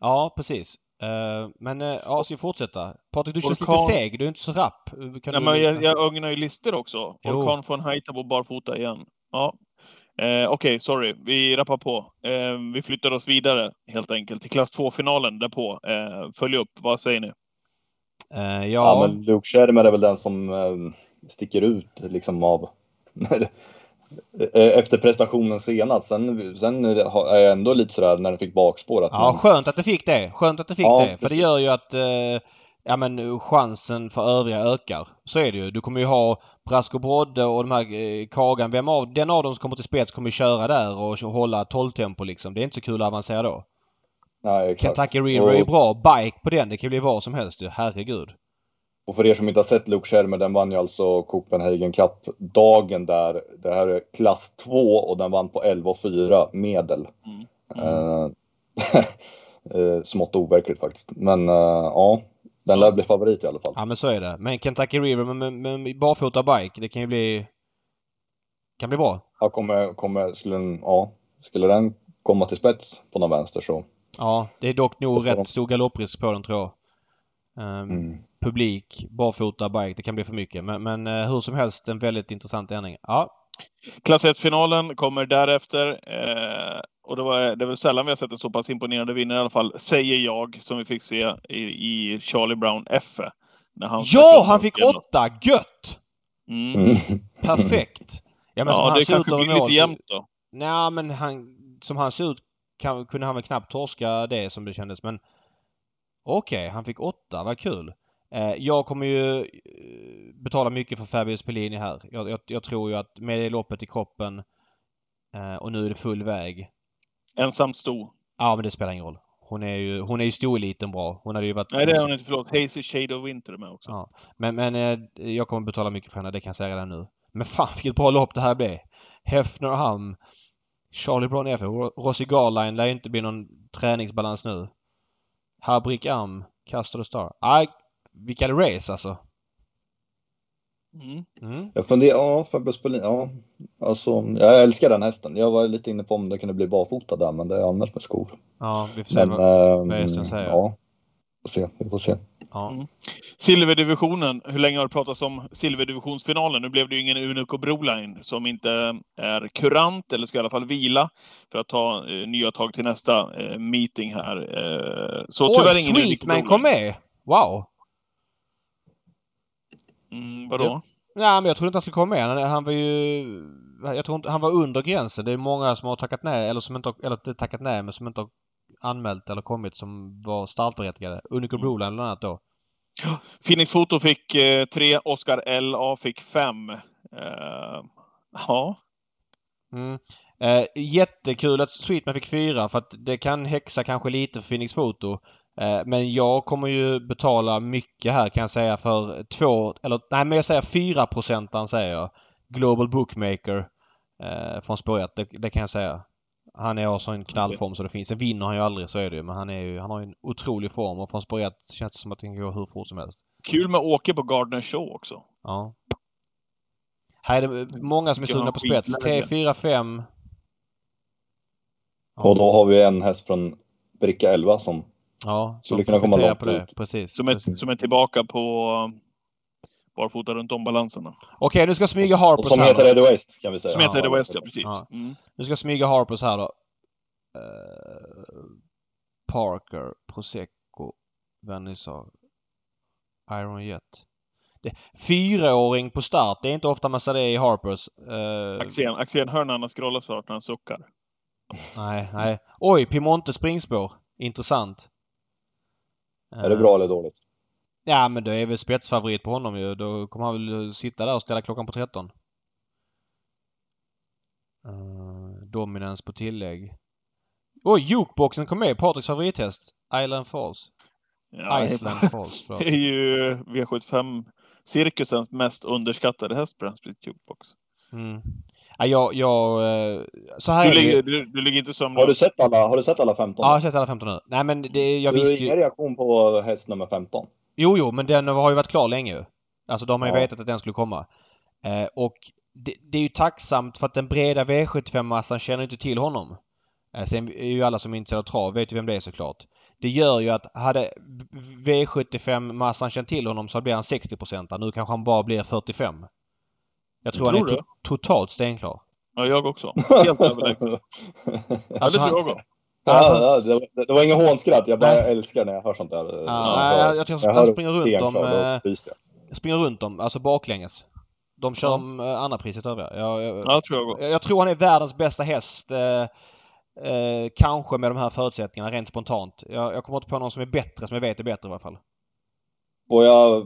Ja, precis. Eh, men eh, ja, ska vi fortsätta? Patrik, du känns Orkan- lite seg. Du är inte så rapp. Kan Nej, du... men jag, jag ögnar ju listor också. Jo. Orkan från Haitabo barfota igen. Ja. Eh, Okej, sorry. Vi rappar på. Eh, vi flyttar oss vidare helt enkelt till klass 2-finalen därpå. Eh, följ upp. Vad säger ni? Eh, ja, Ja, men Luke Schermer är väl den som eh, sticker ut liksom av Eh, efter prestationen senast. Sen, sen är jag ändå lite sådär när det fick bakspår. Att Ja, man, skönt att det fick det. Skönt att det fick Ja, det. För det gör ju att eh, ja, men, chansen för övriga ökar. Så är det ju. Du kommer ju ha Brasko Brodde och de här eh, Kagan. Vem av, den av dem som kommer till spets kommer köra där och hålla 12-tempo liksom. Det är inte så kul att avancera då. Nej, exakt. Kentucky River är ju Och- bra. Bike på den, det kan bli vad som helst ju. Herregud. Och för er som inte har sett Luke Schermer, den vann ju alltså Copenhagen Cup dagen där. Det här är klass 2 och den vann på 11 och 4 medel. Mm. Eh, <laughs> eh, smått overkligt faktiskt. Men eh, ja, den lär bli favorit i alla fall. Ja men så är det. Men Kentucky River med, med, med barfota bike, det kan ju bli... Kan bli bra. Ja, kommer, kommer, skulle, den, ja, skulle den komma till spets på någon vänster så. Ja, det är dock nog rätt stor galopprisk på den tror jag. Ehm, Mm. Publik, barfota bike, det kan bli för mycket. Men, men eh, hur som helst en väldigt intressant ärning. Ja, Klass 1-finalen kommer därefter. Eh, och det, var, det är väl sällan vi har sett en så pass imponerande vinnare i alla fall, säger jag, som vi fick se i, i Charlie Brown F. När han ja han fick åtta! Gött! Mm. Mm. Perfekt! Ja men som Ja, han det ser ut kanske blir lite jämnt då. Nej men han, som han ser ut kan, kunde han väl knappt torska det som det kändes men Okej, han fick åtta, vad kul. Eh, jag kommer ju eh, betala mycket för Fabius Pellini här. Jag, jag, jag tror ju att med det loppet i kroppen eh, och nu är det full väg. Ensamt sto. Ja men det spelar ingen roll. Hon är ju, hon är ju stoeliten bra. Hon hade ju varit... Nej, det är hon inte. Förlåt. Hazy Shade of Winter med också. Ja. Men, men eh, jag kommer betala mycket för henne, det kan jag säga redan nu. Men fan vilket bra lopp det här blev. Hefnerham, Charlie Brown F. Ro- Rossi Garline lär ju inte bli någon träningsbalans nu. Habrik Am, Castor och Star. Aj, vilka race alltså. Mm. Mm. Jag funderar, ja, Fabius Berlin, ja. Alltså, jag älskar den hästen. Jag var lite inne på om det kunde bli barfota där, men det är annars med skor. Ja, vi får se. Men, vad, ehm, Bergström säger. Ja, får se. Vi får se. ja. Silverdivisionen. Hur länge har det pratats om silverdivisionsfinalen? Nu blev det ju ingen Unico Broline som inte är kurant, eller ska i alla fall vila, för att ta eh, nya tag till nästa eh, meeting här. Eh, så Oj, tyvärr ingen Unico Sweetman Broline. kom med! Wow! Mm, vadå? Ja. Nej, men jag trodde inte han skulle komma med. Han, han var ju... Jag tror inte... Han var under gränsen. Det är många som har tackat nej, eller som inte har, eller tackat nej, men som inte har anmält eller kommit som var startberättigade. Unico Mm. Broline bland annat då. Phoenix Foto fick eh, tre, Oscar LA fick fem. Eh, ja, Mm. Eh, jättekul att Sweetman fick fyra för att det kan häxa kanske lite för Phoenix Foto. Eh, men jag kommer ju betala mycket här kan jag säga för två, eller nej men jag säger fyra procenten säger jag. Global Bookmaker eh, från spår det, det kan jag säga. Han är också en knallform så det finns. Sen vinner han ju aldrig, så är det ju. Men han, är ju, han har ju en otrolig form och från spår ett känns det som att det kan gå hur fort som helst. kul med Åke på Gardner Show också. Ja. Här är det många som är sugna på spets. skitläge. 3, 4, 5. Och då har vi en häst från bricka 11 som Ja, Skulle som kunna komma långt på det. Precis. Som är, precis. som är tillbaka på barfota runt om balanserna. Okej, nu ska jag smyga och Harpers som här heter. Eddie West kan vi säga. Som heter The West, ja precis. Ja. Mm. Nu ska smyga Harpers här då. Eh, Parker, Prosecco, Vernissage, Iron Jet. Det, fyraåring på start. Det är inte ofta man ser det i Harpers. Eh, Axén, Axén hör när han har scrollat snart när han suckar. nej, nej. Oj, Piemonte springspår. Intressant. Är det Eh, bra eller dåligt? Ja, men det är väl spetsfavorit på honom ju. Då kommer han väl sitta där och ställa klockan på 13. Uh, dominans på tillägg. Oj, jukeboxen kom med. Patriks favorithäst. Island Falls. Ja, Iceland Falls. <laughs> Det är ju V75-cirkusens mest underskattade häst, Brandsplit Jukebox. Mm. Ja, jag, jag... eh, Så här Du det ligger, du, du ligger inte Har du sett alla, har du sett alla 15? Ja, jag har sett alla 15 nu. Nej, men det, jag du visste har ju... ingen reaktion på häst nummer 15? Jo, jo, men den har ju varit klar länge ju. Alltså de har ju Ja. vetat att den skulle komma. Eh, och det, det är ju tacksamt för att den breda V75-massan känner inte till honom. Eh, sen är ju alla som är intresserade av trav vet ju vem det är såklart. Det gör ju att hade V75-massan känt till honom så blir han 60% Nu kanske han bara blir 45. Jag tror, Tror han är to- totalt stenklar. Ja, jag också. <laughs> Helt överlägsen. Ja, Alltså, det han- tror jag också. Alltså, ja, ja, det, var, det var ingen hånskratt, jag bara Nej. älskar när jag hör sånt där. Ja, nej, jag- jag tror han hör springer runt eh, ryser jag. springer runt dem, alltså baklänges. De kör om eh, andra priset övriga. Jag, jag, Ja, tror jag. jag, jag tror han är världens bästa häst. Eh, eh, kanske med de här förutsättningarna rent spontant. Jag, jag kommer inte på någon som är bättre som jag vet är bättre i alla fall. Får jag,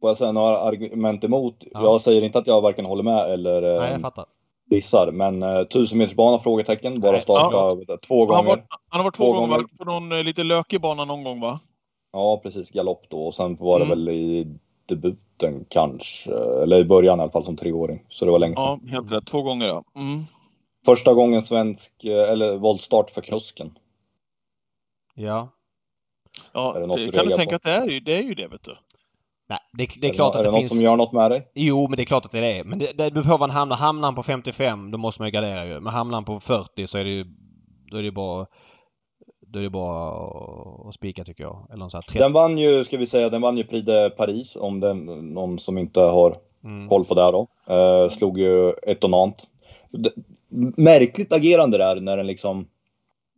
får jag säga några argument emot? Ja. Jag säger inte att jag varken håller med eller Nej, eh, jag fattar. Dissar, men eh, tusenmetersbana? Frågetecken. Bara starta två Han, gånger. han har varit två, Två gånger, gånger. på någon eh, lite lökig bana någon gång va? Ja, precis. Galopp då. Och sen var det Mm. väl i debuten kanske. Eller i början i alla fall som treåring. Så det var länge sedan. Ja, helt rätt. Två gånger ja. Mm. Första gången svensk, eh, eller voltstart för kusken. Ja. Ja, det kan du tänka på? att det är ju det, är ju det vet du. Nej, det, det är Är klart det, att är det, det finns... något som gör något med dig? Jo, men det är klart att det är det. Men det, det beror på var han hamnar. Hamnar han på 55 då måste man ju gardera ju. Men hamnar han på 40 så är det ju... Då är det bara... Då är det bara att spika tycker jag. Eller sån här 30. Den vann ju, ska vi säga, den vann ju Prix de Paris om den, någon som inte har Mm. koll på det här då. Eh, slog ju Etonant. Det- Märkligt agerande där när den liksom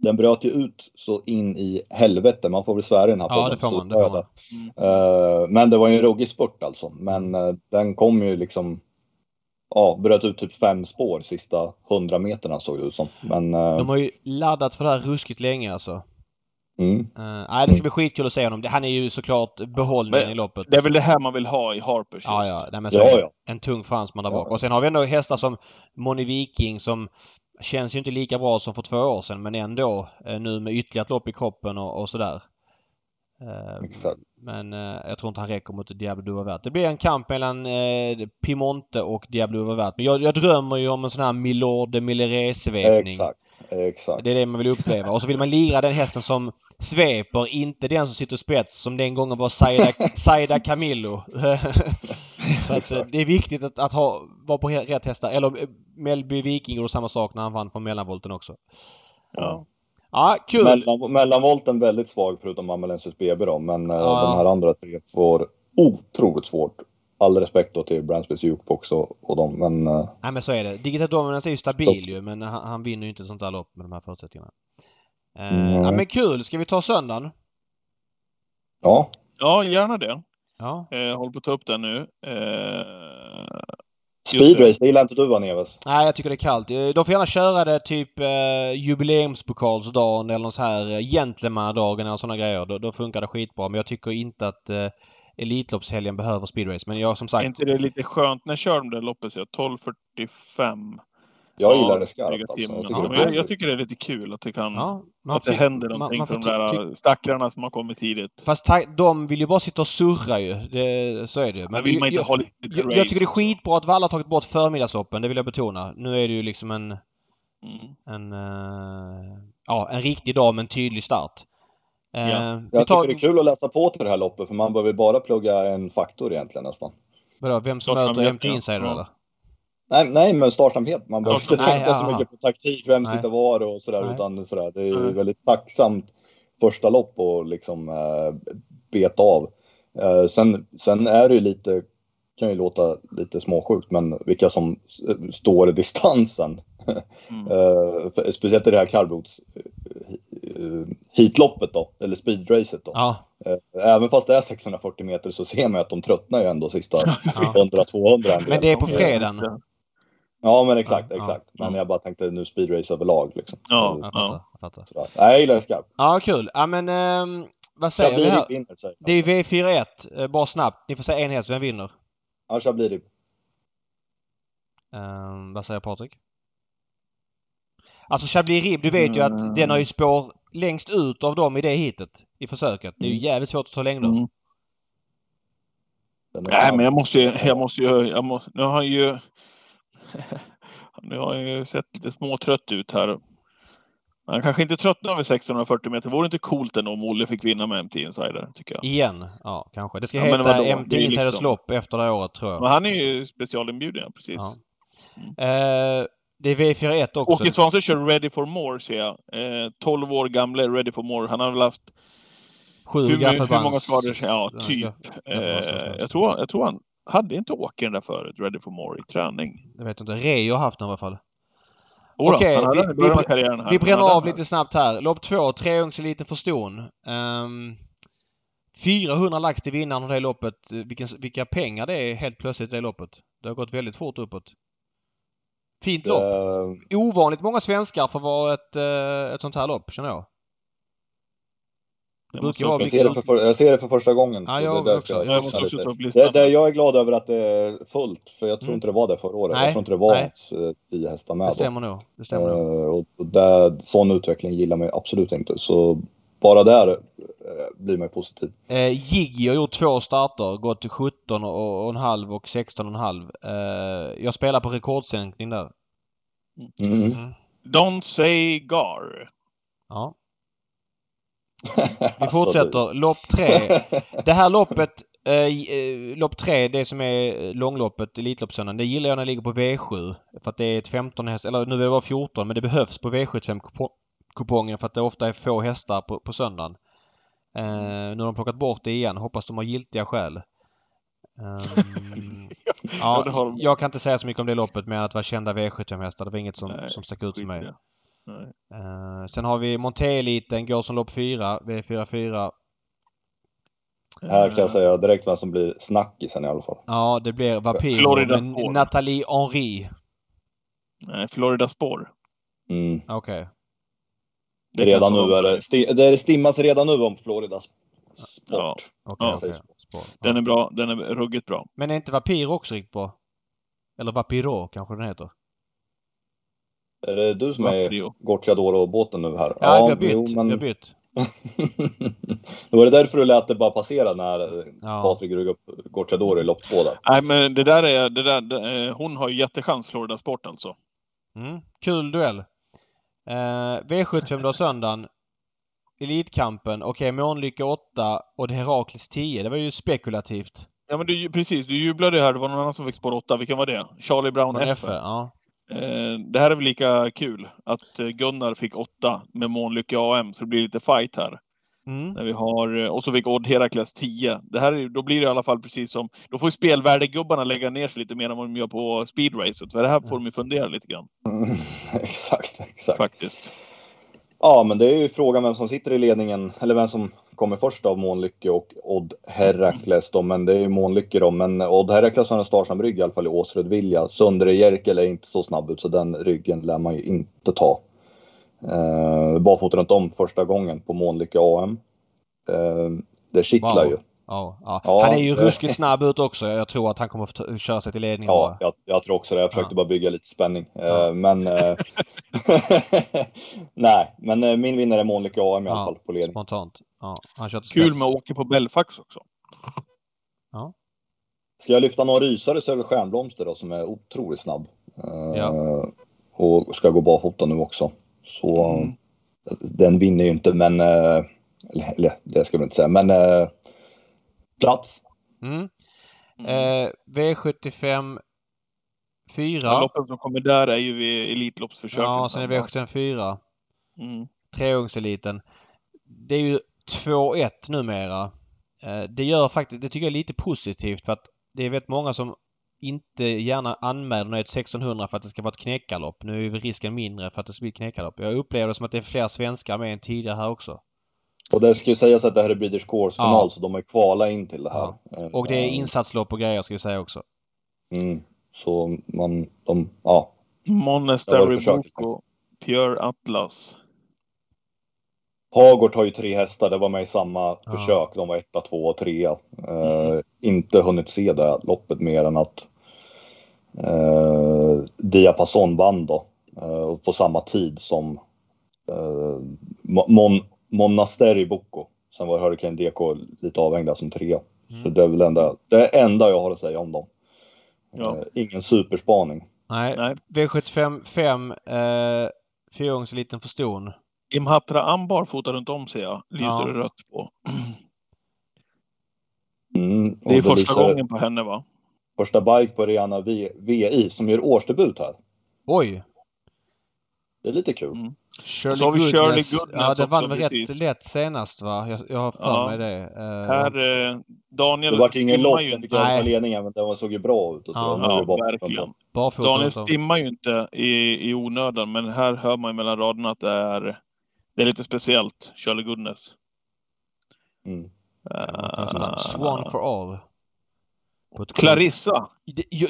den bröt ju ut så in i helvete. Man får väl svära i den här Ja, det får man. Det får man. Eh, men det var ju en ruggig spurt alltså. Men eh, den kom ju liksom Ja, bröt ut typ fem spår sista hundra meterna såg det ut som. Men eh, De har ju laddat för det här ruskigt länge alltså. mm, Uh, nej, det ska bli skitkul att se honom. Det- Han är ju såklart behållningen Men i loppet. Det är väl det här man vill ha i Harpers Ja, just. ja. Nej, men så Ja, ja. En tung fransman där Ja. bak. Och sen har vi ändå hästar som Moni Viking som känns ju inte lika bra som för två år sedan men ändå eh, nu med ytterligare ett lopp i kroppen och, och sådär. Eh, exakt. Men eh, jag tror inte han räcker mot Diablo Duvavert. Det blir en kamp mellan eh, Piemonte och Diablo Duvavert. Men jag, jag drömmer ju om en sån här Milord de Milleret-svepning. Exakt. Exakt. Det är det man vill uppleva. Och så vill man lira den hästen som sveper, inte den som sitter spets som den gången var Saida, <laughs> Saida Camillo. <laughs> <laughs> så att eh, det är viktigt att, att ha, vara på rätt hästar. Eller eh, Melby Viking gjorde samma sak när han vann från mellanvolten också. Ja. Ja, kul! Mellan, mellanvolten väldigt svag förutom Amalensis BB då, men eh, Ja. de här andra tre får otroligt svårt. All respekt då till Brandsbys Jukebox och, och dem, men Nej men så är det. Digital Dominance är ju stabil ju men han, han vinner ju inte ett sånt där lopp med de här förutsättningarna. Mm. Ja men kul! Ska vi ta söndagen? ja. ja, gärna det. Ja. Eh, håller på att ta upp den nu. Eh, Speedrace, det gillar inte du va Neves? Nej, jag tycker det är kallt. Eh, De får gärna köra det typ eh, jubileumspokalsdagen eller någon så här eh, gentlemannadagen eller sådana grejer. Då, då funkar det skitbra. Men jag tycker inte att eh, Elitloppshelgen behöver speedrace. Men jag som är sagt... inte det lite skönt? När kör de det loppet? så? 12.45. Jag Ja, gillar det skarpt alltså. Jag Ja, tycker men det jag, är jag tycker det är lite kul att det kan... Ja, man att det händer man- någonting man för de där stackarna som har kommit tidigt. Fast ta- de vill ju bara sitta och surra ju. Det, så är det ju. Men vill man inte jag, ha lite jag, jag tycker det är skitbra att Valla har tagit bort förmiddagsloppen. Det vill jag betona. Nu är det ju liksom en... Mm. En, eh, ja, en riktig dag med en tydlig start. Eh, Ja. vi Jag tar, tycker det är kul att läsa på till det här loppet för man behöver bara plugga en faktor egentligen nästan. Vadå, vem som möter MT ja. Insider Ja. eller? Nej, nej men startsamhet. Man behöver inte tänka så Nej, mycket på taktik, vem Nej. sitter var och sådär. Nej. Utan sådär. Det är ju väldigt tacksamt första lopp och liksom eh, beta av. Eh, sen, sen är det ju lite, kan ju låta lite småsjukt, men vilka som s- står i distansen. Mm. <laughs> Eh, för, speciellt i det här kallblods eh, heatloppet då, eller speedracet då. Ja. Eh, Även fast det är 640 meter så ser man ju att de tröttnar ju ändå sista <laughs> Ja. 100-200. en del. Men det är på Eh, fredagen. Ja men exakt, Ja, ja. exakt. Men Mm. jag bara tänkte nu speedrace överlag liksom. Ja. Jag fattar. Jag fattar. Sådär. Nej, jag gillar det skarpt. Ja, kul. Ja, men ehm, vad säger vi här? vinner säger Det är V41. Eh, Bara snabbt. Ni får säga en häst. Vem vinner? Ja, Chablis. Ehm, vad säger Patrik? Alltså Chablis Rib, du vet ju att Mm. den har ju spår längst ut av dem i det hitet. I försöket. Det är ju Mm. jävligt svårt att ta längder. Mm. Nej, men jag måste ju... Jag måste ju jag må, nu har ju... <laughs> nu har han ju sett lite småtrött ut här. Han kanske inte tröttnar över 640 meter. Vore det inte coolt ändå om Olle fick vinna med MT Insider, tycker jag. Igen. Ja, kanske. Det ska Ja, heta MT Insiders liksom- lopp efter det här året tror jag. Men han är ju specialinbjuden, precis. Ja. Eh, det är V41 också. Åke Svanström kör Ready for More, ser jag. Eh, 12 år gamle Ready for More. Han har väl haft Sju hur, hur många skador? Ja, typ. Eh, jag, tror, jag tror han hade inte Åke den där förut, Ready for More, i träning. Jag vet inte. Reijo har haft den i alla fall. Jodå, Okej, vi- vi-. Vi bränner av lite snabbt här. Lopp två, treungseliten för ston. Um, 400 lax till vinnaren av det loppet. Vilken, vilka pengar det är helt plötsligt i det loppet. Det har gått väldigt fort uppåt. Fint lopp. Eh, Ovanligt många svenskar för att vara ett, eh, ett sånt här lopp, känner jag. Det brukar vara jag, ser det för, jag ser det för första gången. Ja, jag det också. jag- måste också ta upp listan. det, det, jag är glad över att det är fullt, för jag tror Mm. inte det var det förra året. Nej, Jag tror inte det var nej. ens eh, tio hästar med. Det stämmer nog. Det stämmer nog. Eh, och och där, sån utveckling gillar man absolut inte. Så bara där eh, blir man ju positiv. Eh, Jiggy har gjort två starter. Gått till 17 och, och en halv och 16 och en halv. Eh, jag spelar på rekordsänkning där. Mm. Mm. Don't say Gar. Ja. Alltså, Vi fortsätter. Lopp tre. <laughs> Det här loppet, eh, eh, lopp tre, det som är långloppet, Elitloppssöndagen, det gillar jag när det ligger på V7. För att det är ett 15 häst, eller nu är det bara 14, men det behövs på V75-kupongen för att det ofta är få hästar på, på söndagen. Eh, nu har de plockat bort det igen. Hoppas de har giltiga skäl. Ehm, <laughs> Ja, jag kan inte säga så mycket om det loppet mer än att det var kända V75-hästar. Det var inget som, Nej, som stack ut för mig. Eh, sen har vi Monté-eliten, går som lopp 4, V44. Här kan jag Eh, säga direkt vem som blir snackisen i alla fall. Ja, det blir Florida Spår. Nathalie Henry. Nej, Florida Spår. Mm. Okej. Det kan Redan nu är det, det stimmas redan nu om Floridas sport. Ja. Okej, Ja. Spår. Den är bra. Den är ruggigt bra. Men är inte Vapiro också riktigt bra? Eller Vapiro kanske den heter? Är det du som är. Gocciadoro-båten nu här? Ja, vi har bytt. jo, men- har bytt. det <laughs> var det därför du lät det bara passera när Ja. Patrik drog upp Gocciadoro i lopp två där. Nej, men det där är... Det där, det, eh, hon har ju jättechans, Florida Sport alltså. Mm. Kul duell. Eh, V75 då söndagen. Elitkampen. Okej, Månlycke 8 och det Herakles 10. Det var ju spekulativt. Ja, men du, precis. Du jublade här. Det var någon annan som fick spår 8. Vilken var det? Charlie Brown F. F. Ja. Eh, det här är väl lika kul. Att eh, Gunnar fick 8 med Månlycke AM. Så det blir lite fight här. Mm. När vi har, eh, och så fick Odd Herakles 10. Det här är, då blir det i alla fall precis som... Då får spelvärdegubbarna lägga ner sig lite mer än vad de gör på speedracet. För det här får de ju fundera lite grann. Mm, <laughs> exakt, exakt. Faktiskt. Ja, men det är ju frågan vem som sitter i ledningen, eller vem som kommer först av Månlycke och Odd Herakles då, men det är ju Månlycke då. Men Odd Herakles har en starsam rygg i alla fall i Åsrud Vilja. Sundre Jerkel är inte så snabb ut så den ryggen lär man ju inte ta. Eh, barfota runt om första gången på Månlycke AM. Eh, det kittlar Wow. ju. Ja, ja. Ja, Han är ju ruskigt snabb ut också. Jag tror att han kommer att köra sig till ledningen Ja, jag, jag tror också det. Jag försökte bara bygga lite spänning. Eh. Men... eh, <laughs> Nej, men eh, min vinnare är Månlycke AM i alla fall på ledning. Spontant. Ja, han Kul med åka på Belfax också. Ska jag lyfta någon rysare så är det Stjärnblomster då som är otroligt snabb. Eh, Ja. Och ska gå barfota nu också. Så Mm. den vinner ju inte men, eh, eller, eller det ska jag inte säga, men eh, plats. Mm. Mm. Eh, V75 4. Ja, loppen som kommer där är ju vid Elitloppsförsöken. Ja, sen är V75 4. Mm. Treungseliten. Det är ju 2-1 numera. Eh, Det gör faktiskt, det tycker jag är lite positivt för att det är väldigt många som inte gärna anmäler ett 1600 för att det ska vara ett knäckarlopp. Nu är ju risken mindre för att det ska bli ett knäckarlopp. Jag upplever det som att det är fler svenskar med än tidigare här också. Och det ska ju sägas att det här är Breeders Course final Ja. så de har ju kvalat in till det här. Och det är Eh, insatslopp och grejer ska vi säga också. Mm, så man, de, ja. Ja, Monastery försöker. Boko, Pure Atlas. Hagård har ju tre hästar, det var med i samma Ja. försök. De var etta, två och trea. Eh, Mm. Inte hunnit se det loppet mer än att eh, Diapason vann då. Eh, på samma tid som eh, Mon, Monasteri Bocco. Sen var Hurricane DK lite avhängd där som trea. Mm. Så det är väl enda, det enda jag har att säga om dem. Ja. Eh, ingen superspaning. Nej. Nej. V75 5. Eh, Fyraungseliten för ston. Imhatra Ambar fotar runt om ser jag. Lyser Ja. rött på. <clears throat> Mm, Det är första lyser- gången på henne va? Första bike på Rihanna v, VI som gör årsdebut här. Oj! Det är lite kul. Mm. Shirley, så har vi Goodness. Shirley Goodness Ja, den vann väl rätt lätt senast va? Jag, jag har för Ja. mig det. Eh, Här, eh, Daniel Det vart ingen lopp, ju den fick Nej. ledningen, men den såg ju bra ut. Och så. Ja. Ja, bara- verkligen. barfota Daniel stimmar ju inte i, i onödan, men här hör man ju mellan raderna att det är, det är lite speciellt. Shirley Goodness. Mm. Nästan. Swan for all. Clarissa.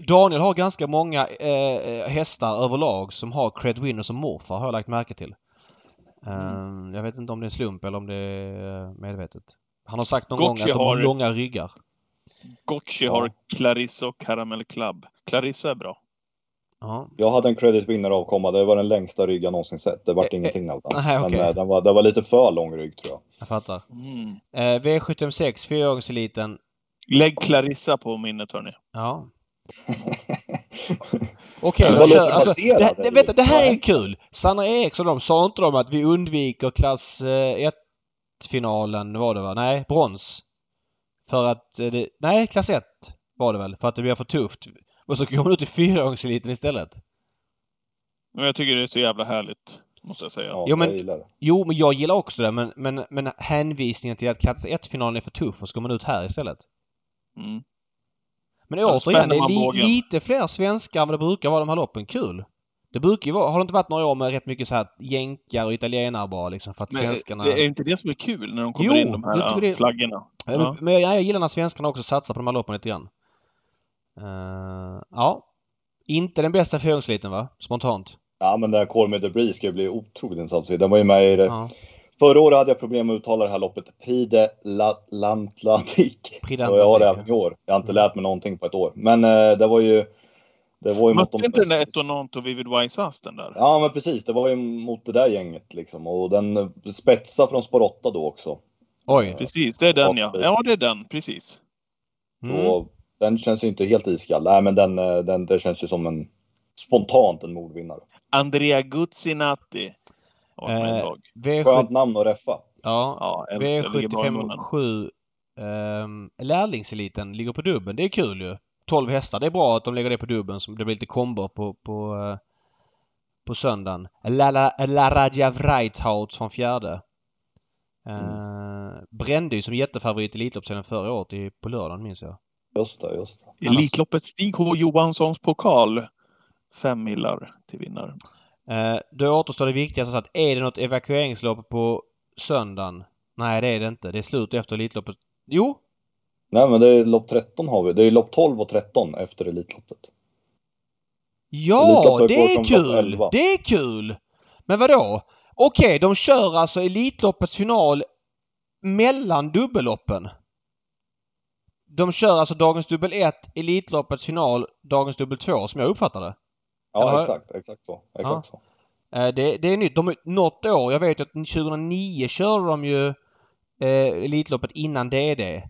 Daniel har ganska många eh, eh, hästar överlag som har Cred Winner som morfar har jag lagt märke till. Eh, Jag vet inte om det är en slump eller om det är medvetet. Han har sagt någon gång Gotchi att de har har- långa ryggar. Gotchi Ja. har Clarissa och Caramel Club. Clarissa är bra. Ja. Jag hade en credit winner avkomma. Det var den längsta rygg jag någonsin sett. Det vart Eh, ingenting av den. <laughs> nej, okej. Men eh, den var, den var lite för lång rygg tror jag. Jag fattar. Mm. Eh, V76, fyraåringseliten. Lägg Clarissa på minnet hörni. Ja. <laughs> Okej, kör, låter alltså, baserad, det, det, vänta, det här är kul! Sanna Eriksson de sa inte de att vi undviker klass 1-finalen var det va? Nej, brons. För att eh, det, Nej, klass 1 var det väl. För att det blir för tufft. Och så går man ut i fyraåringseliten istället. Men jag tycker det är så jävla härligt. Måste jag säga. Ja, Jo, men- jag. Jo, men jag gillar också det men, men, men hänvisningen till att klass 1-finalen är för tuff och så går man ut här istället. Mm. Men återigen, det är li, bågen. lite fler svenskar än vad det brukar vara de här loppen. Kul! Det brukar ju vara, har det inte varit några år med rätt mycket så här jänkar och italienare bara liksom för att Men svenskarna... det är inte det som är kul när de kommer Jo, in de här det- flaggorna? Ja. Ja. Men jag, jag gillar när svenskarna också satsar på de här loppen lite grann. Eh, ja. Inte den bästa fyraåringseliten va? Spontant. Ja, men den här Call Me Breeze ska ju bli otroligt intressant. att se. Den var ju med i det. Ja. Förra året hade jag problem med att uttala det här loppet. Prix de la- l'Atlantique. Prix de Och jag har det även i år. Jag har inte lärt mig någonting på ett år. Men eh, det var ju... Det var ju mot Mötte de... inte den där Etonant Vivid Wise Ass den där? Ja, men precis. Det var ju mot det där gänget liksom. Och den eh, spetsade från spår 8 då också. Oj. Precis, det är den ja. Ja, det är den. Precis. Mm. Så den känns ju inte helt iskall. Nej, men den, eh, den, det känns ju som en spontant en mordvinnare. Andrea Guzzinatti. Eh. V7... Skönt namn att reffa. Ja. Ja, älskar. Ligger bra i V75 munnen. 7. Um, lärlingseliten ligger på dubben. Det är kul ju. 12 hästar. Det är bra att de lägger det på dubben så det blir lite kombo på, på, eh, på söndagen. La, La Radja Vreithout från fjärde. Uh, Brände ju som jättefavorit i Elitloppsserien förra året på lördagen minns jag. Just det, just det. Elitloppet Stig H Johanssons pokal. Fem millar till vinnare. Uh, då återstår det viktigaste så att är det något evakueringslopp på söndagen? Nej det är det inte. Det är slut efter Elitloppet. Jo! Nej, men det är lopp 13 har vi. Det är lopp 12 och 13 efter Elitloppet. Ja, Elitloppet det är kul! 11. Det är kul! Men vadå? Okej, de kör alltså Elitloppets final mellan dubbelloppen. De kör alltså dagens dubbel 1, Elitloppets final, dagens dubbel 2 som jag uppfattar det. Ja, Eller- exakt, exakt så. Exakt så. Eh, Det, det är nytt. De, något år, jag vet att 2009 körde de ju eh, Elitloppet innan DD.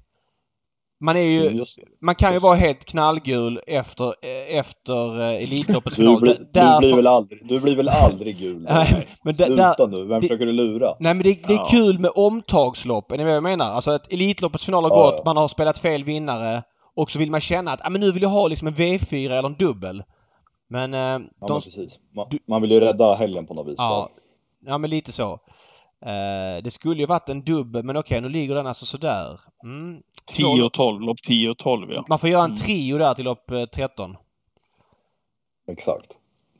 Man är ju... Mm. Man kan ju vara helt knallgul efter, eh, efter eh, Elitloppets final. Du, blir, D- du, därför- blir väl aldrig, du blir väl aldrig gul? Nej, <laughs> men där- Sluta nu, vem det- försöker du lura? Nej men det, det är Ja. kul med omtagslopp. Är ni vad jag menar? Alltså att Elitloppets final har Ja, gått, ja. man har spelat fel vinnare och så vill man känna att ah, men nu vill jag ha liksom en V4 eller en dubbel. Men eh, Ja, de... men precis. Man, du- man vill ju rädda helgen på något vis. Ja, ja men lite så. Eh, det skulle ju varit en dubbel men okej nu ligger den alltså sådär. Mm. Två- 10 och 12. Lopp 10 och 12 ja. Man får göra en Mm. trio där till lopp eh, 13. Exakt.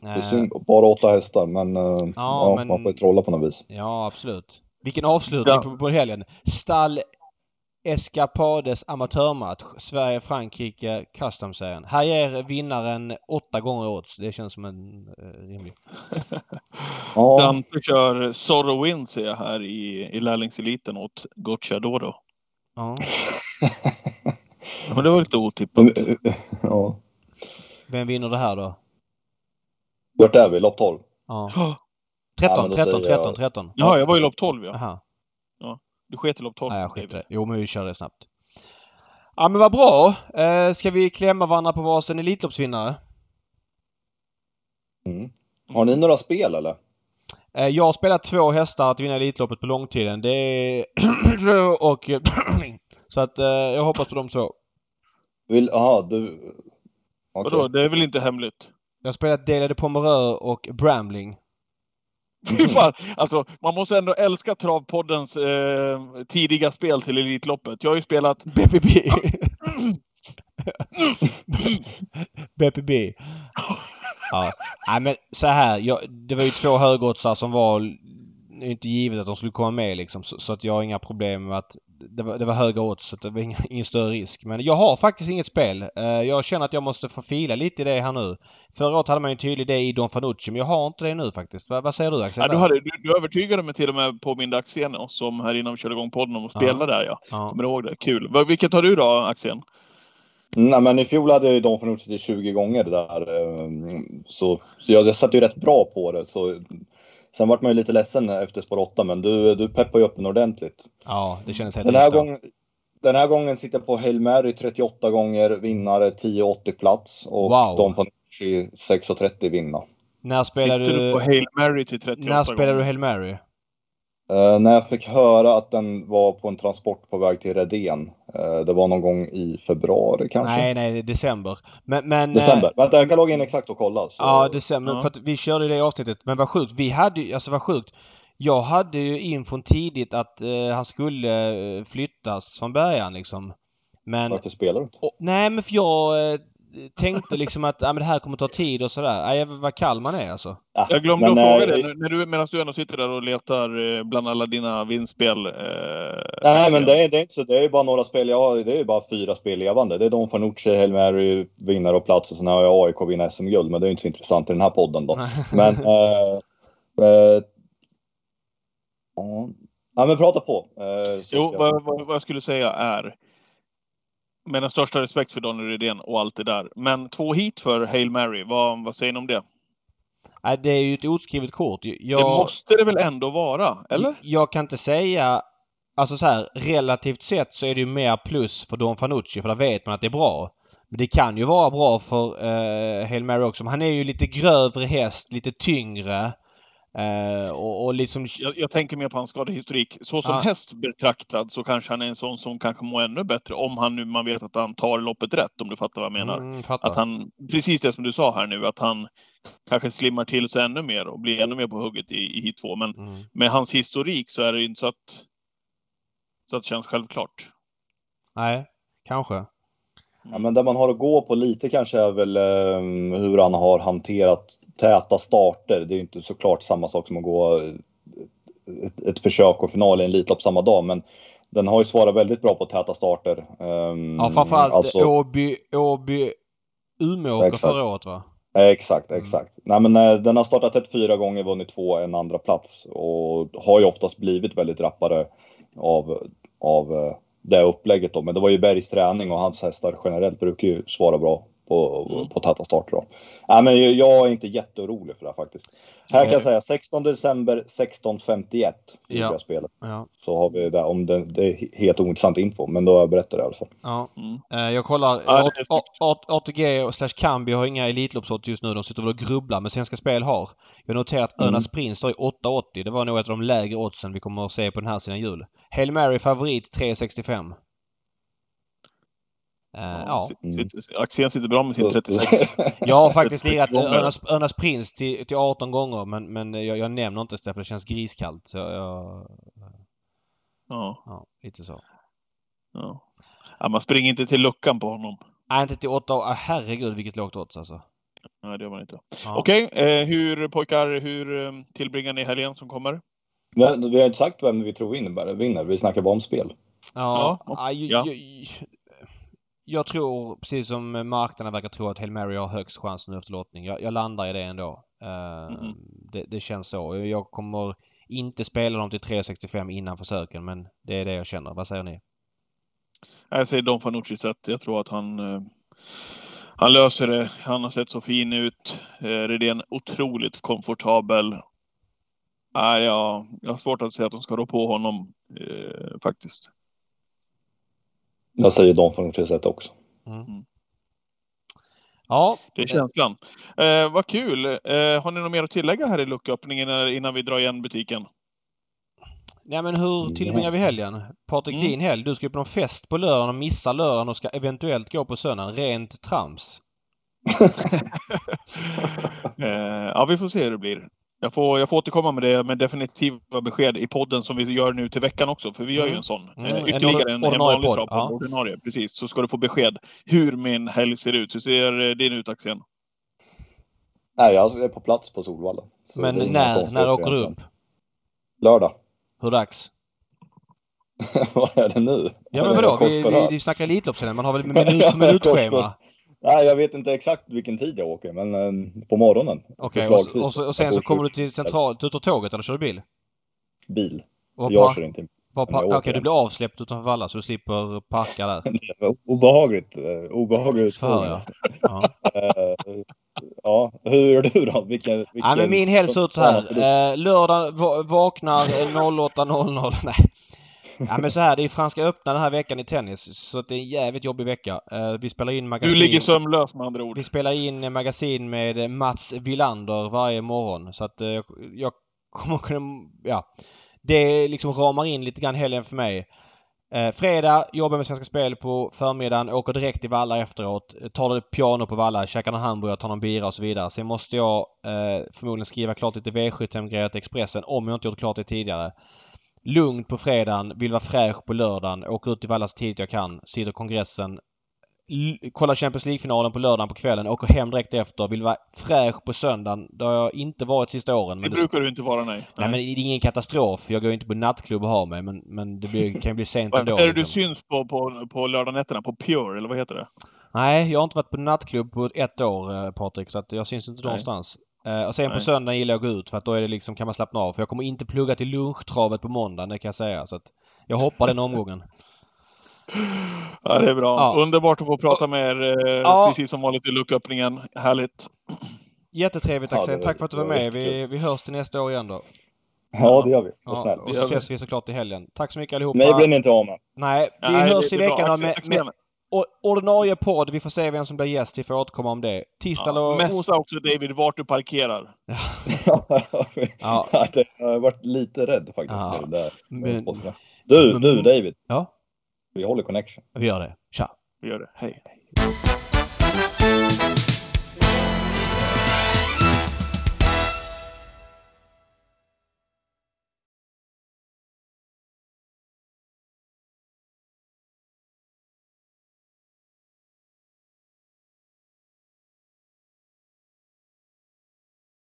Det är Eh, synd, bara åtta hästar, men, eh, ja, men- man får ju trolla på något vis. Ja, absolut. Vilken avslutning Ja. på, på helgen. Stall Escapades amatörmatch. Sverige-Frankrike Custom-serien. Här ger vinnaren åtta gånger odds. Det känns som en eh, rimlig. <laughs> Ja, Dante kör Zorro Win ser jag här i, i lärlingseliten åt Gocciadoro. Ja. <laughs> Men det var lite otippat. ja. Vem vinner det här då? Vart är vi? Lopp 12? Ja. <gasps> Ja, 13, men då 13, säger jag- 13, 13. Ja, jag var i lopp 12 ja. Jaha. Du sket i lopp 12. Nej, jag skiter i det. Jo, men vi kör det snabbt. Ja, men vad bra. Eh, ska vi klämma varandra på varsin Elitloppsvinnare? Mm. Har ni några spel eller? Eh, jag har spelat två hästar att vinna Elitloppet på långtiden. Det är... <clears throat> och... <clears throat> Så att eh, jag hoppas på de två. Vill, aha, du... Okej. Vadå, det är väl inte hemligt? Jag har spelat Delade Pomerö och Brambling. <laughs> Fy fan, alltså man måste ändå älska Travpoddens eh, tidiga spel till Elitloppet. Jag har ju spelat BPB. BPB. <laughs> Ja. Nej men så här. Jag, det var ju två högoddsar som var inte givet att de skulle komma med liksom. Så, så att jag har inga problem med att det, var, det var höga odds så det var ingen, ingen, större risk. Men jag har faktiskt inget spel. Uh, jag känner att jag måste få fila lite i det här nu. Förra året hade man ju en tydlig idé i Don Fanucci men jag har inte det nu faktiskt. Va, vad säger du Axel? Ja, du, hade, du, du övertygade mig till och med på min Axén som här innan vi körde igång podden om att spela ja. där ja. ja. Kommer du ihåg det? Kul. Vilket har du då Axén? Nej, men i fjol hade jag ju Don Fanucci 20 gånger där. Så, så jag, jag satt ju rätt bra på det. Så Sen vart man ju lite ledsen efter spår 8, men du, du peppar ju upp den ordentligt. Ja, det känns helt den här, gången, den här gången sitter jag på Hail Mary 38 gånger, vinnare 10,80 plats och wow. de får 6,30 vinna. När spelar sitter du... du på Hail Mary till 38 När spelar du Hail Mary? Uh, när jag fick höra att den var på en transport på väg till Redén. Uh, det var någon gång i februari kanske? Nej, nej, december. Men, men, december. Uh, Vänta, jag kan logga in exakt och kolla. Så... Ja, december. Ja. För att vi körde det avsnittet. Men vad sjukt. Vi hade ju, alltså vad sjukt. Jag hade ju infon tidigt att han skulle flyttas från början liksom. Men... Varför spelar du inte? Och, nej, men för jag tänkte liksom att ja, men det här kommer ta tid och sådär. Nej, vad kall man är alltså. Ja, jag glömde men, att fråga dig, äh, när du, medan du ändå sitter där och letar eh, bland alla dina vinstspel. Eh, nej, men det är, det är inte så. Det är ju bara några spel jag har. Det är ju bara fyra spel levande. Det är Don Fanucci, Hail Mary, vinnare och plats och sen har jag AIK vinna SM-guld. Men det är inte så intressant i den här podden då. men... Eh, eh, ja, men prata på. Eh, jo, vad, vad, vad jag skulle säga är med den största respekt för Daniel Redén och allt det där. Men två hit för Hail Mary, vad, vad säger ni om det? Nej, det är ju ett oskrivet kort. Jag, det måste det väl ändå vara, eller? Jag, kan inte säga... Alltså så här, relativt sett så är det ju mer plus för Don Fanucci för där vet man att det är bra. Men det kan ju vara bra för uh, Hail Mary också. Men han är ju lite grövre häst, lite tyngre. Uh, och, och liksom... jag, jag, tänker mer på hans skadehistorik. Så som ah. häst betraktad så kanske han är en sån som kanske mår ännu bättre om han nu man vet att han tar loppet rätt om du fattar vad jag menar. Mm, att han, precis det som du sa här nu, att han kanske slimmar till sig ännu mer och blir ännu mer på hugget i, i hit 2. Men mm. med hans historik så är det inte så att, så att det känns självklart. Nej, kanske. Ja, men det man har att gå på lite kanske är väl um, hur han har hanterat täta starter. Det är inte såklart samma sak som att gå ett, ett försök och final i en Elitlopp samma dag. Men den har ju svarat väldigt bra på täta starter. Um, ja, framförallt alltså, Åby, Åby Umeåker förra året va? Exakt, mm. exakt. Mm. Nej, men eh, den har startat ett fyra gånger, vunnit två, en andra plats och har ju oftast blivit väldigt rappare av, av eh, det upplägget då. Men det var ju Bergs träning och hans hästar generellt brukar ju svara bra på, mm. på täta starter. Då. Nej, men jag är inte jätteorolig för det här faktiskt. Här kan jag säga 16 december 16.51 ja. spelet. Ja. Så har vi det, om det, det är helt ointressant info, men då har jag i alla fall. Ja. Mm. Eh, jag kollar. Ja, ATG och slash Kambi har inga Elitloppsodds just nu. De sitter väl och grubblar, men Svenska Spel har. Jag noterar att mm. Önas Prins står i 8,80. Det var nog ett av de lägre oddsen vi kommer att se på den här sidan jul. Hail Mary favorit 3,65. Uh, ja. Mm. Axén sitter bra med sin 36. <laughs> jag har faktiskt lirat Örnas, Örnas Prins till, till 18 gånger men, men jag, jag nämner inte det för det känns griskallt. Så jag, ja. ja. Lite så. Ja. ja. Man springer inte till luckan på honom. Nej, inte till 8 år. Herregud vilket lågt odds alltså. Nej, det gör man inte. Ja. Okej, eh, hur pojkar, hur eh, tillbringar ni helgen som kommer? Vi har inte sagt vem vi tror vinner. Vi snackar bara om spel. Ja, ja. ja. Jag, jag tror, precis som marknaden verkar tro, att Hail Mary har högst chans nu efter lottning. Jag, jag landar i det ändå. Uh, mm. det, det, känns så. Jag kommer inte spela dem till 3,65 innan försöken men det är det jag känner. Vad säger ni? Jag säger Don Fanucci sätt. Jag tror att han uh, han löser det. Han har sett så fin ut. Uh, Redén otroligt komfortabel. Uh, ja, jag har svårt att säga att de ska rå på honom uh, faktiskt. Jag säger de från sätt också. Mm. mm. Ja. Det är känslan. Eh, vad kul! Eh, har ni något mer att tillägga här i lucköppningen innan vi drar igen butiken? Ja men hur tillbringar vi helgen? Patrik, mm. din helg. Du ska ju på någon fest på lördagen och missa lördagen och ska eventuellt gå på söndagen. Rent trams. <laughs> eh, ja, vi får se hur det blir. Jag får, jag får återkomma med det med definitiva besked i podden som vi gör nu till veckan också. För vi gör ju en mm. sån. Mm. Eh, ytterligare en, en, en vanlig podd. Ja. ordinarie. Precis, så ska du få besked hur min helg ser ut. Hur ser eh, din ut Axén? Nej, jag är på plats på Solvalla. Men när, när åker du upp? Lördag. Hur dags? <laughs> Vad är det nu? Ja men vadå? Vi, vi, vi snackar Elitloppshelgen. Man har väl minut, <laughs> minutschema? Nej, jag vet inte exakt vilken tid jag åker, men eh, på morgonen. Okej, och, och, och, och sen så kommer du till central... Du tar tåget eller kör du bil? Bil. Och Jag kör inte. Okej, du blir avsläppt utanför Valla så du slipper parka där. <laughs> Obehagligt. eh, Obehagligt. Förhör jag. Ja. <laughs> Eh, Ja, hur gör du då? Vilken, vilken... Ja, men min helg ser ut så här. Lördag va- vaknar eh, 08.00. <laughs> Nej. Ja men så här, det är Franska öppna den här veckan i tennis. Så det är en jävligt jobbig vecka. Eh, vi spelar in Du magasin. ligger sömnlös med andra ord. Vi spelar in magasin med Mats Villander varje morgon. Så att eh, jag- kommer kunna... Ja. Det liksom ramar in lite grann helgen för mig. Eh, fredag jobbar med Svenska Spel på förmiddagen, åker direkt till Valla efteråt. Tar det piano på Valla, käkar någon hamburgare, tar någon bira och så vidare. Sen måste jag förmodligen skriva klart lite V75-grejer till Expressen om jag inte gjort klart det tidigare. Lugnt på fredagen, vill vara fräsch på lördagen, åker ut till Valla så tidigt jag kan, sitter kongressen. Kollar Champions League-finalen på lördagen på kvällen, åker hem direkt efter, vill vara fräsch på söndagen. Det har jag inte varit sista åren. Det Men det, brukar du inte vara, nej. nej men det är ingen katastrof. Jag går inte på nattklubb och har mig men, men det blir, kan ju bli sent <laughs> ändå. är det du liksom. syns på, på, på lördagnätterna? På Pure, eller vad heter det? Nej, jag har inte varit på nattklubb på ett år eh, Patrik så att jag syns inte Nej. någonstans. Eh, och sen på Nej. söndagen gillar jag att gå ut för att då är det liksom, kan man slappna av. För jag kommer inte plugga till lunchtravet på måndagen, det kan jag säga. Så att jag hoppar den omgången. <laughs> Ja, det är bra. Ja. Underbart att få prata med er, eh, Ja. precis som vanligt i lucköppningen. Härligt. Jättetrevligt Ja, Axel. det- Tack för att du var var med. Vi, vi hörs till nästa år igen då. Ja, det gör vi. Vad Ja, snällt. och så ses vi såklart i helgen. Tack så mycket allihopa. Mig blir ni inte av med. Nej, vi Nej, hörs det i veckan med, med ordinarie podd. Vi får se vem som blir gäst. Vi får återkomma om det. Tisdag ja, och Mässa också David vart du parkerar. Ja. <laughs> jag har varit lite rädd faktiskt. Ja. där. Men, Du, Men- du David. Ja. Vi håller connection. vi gör det. Tja! Vi gör det. Hej.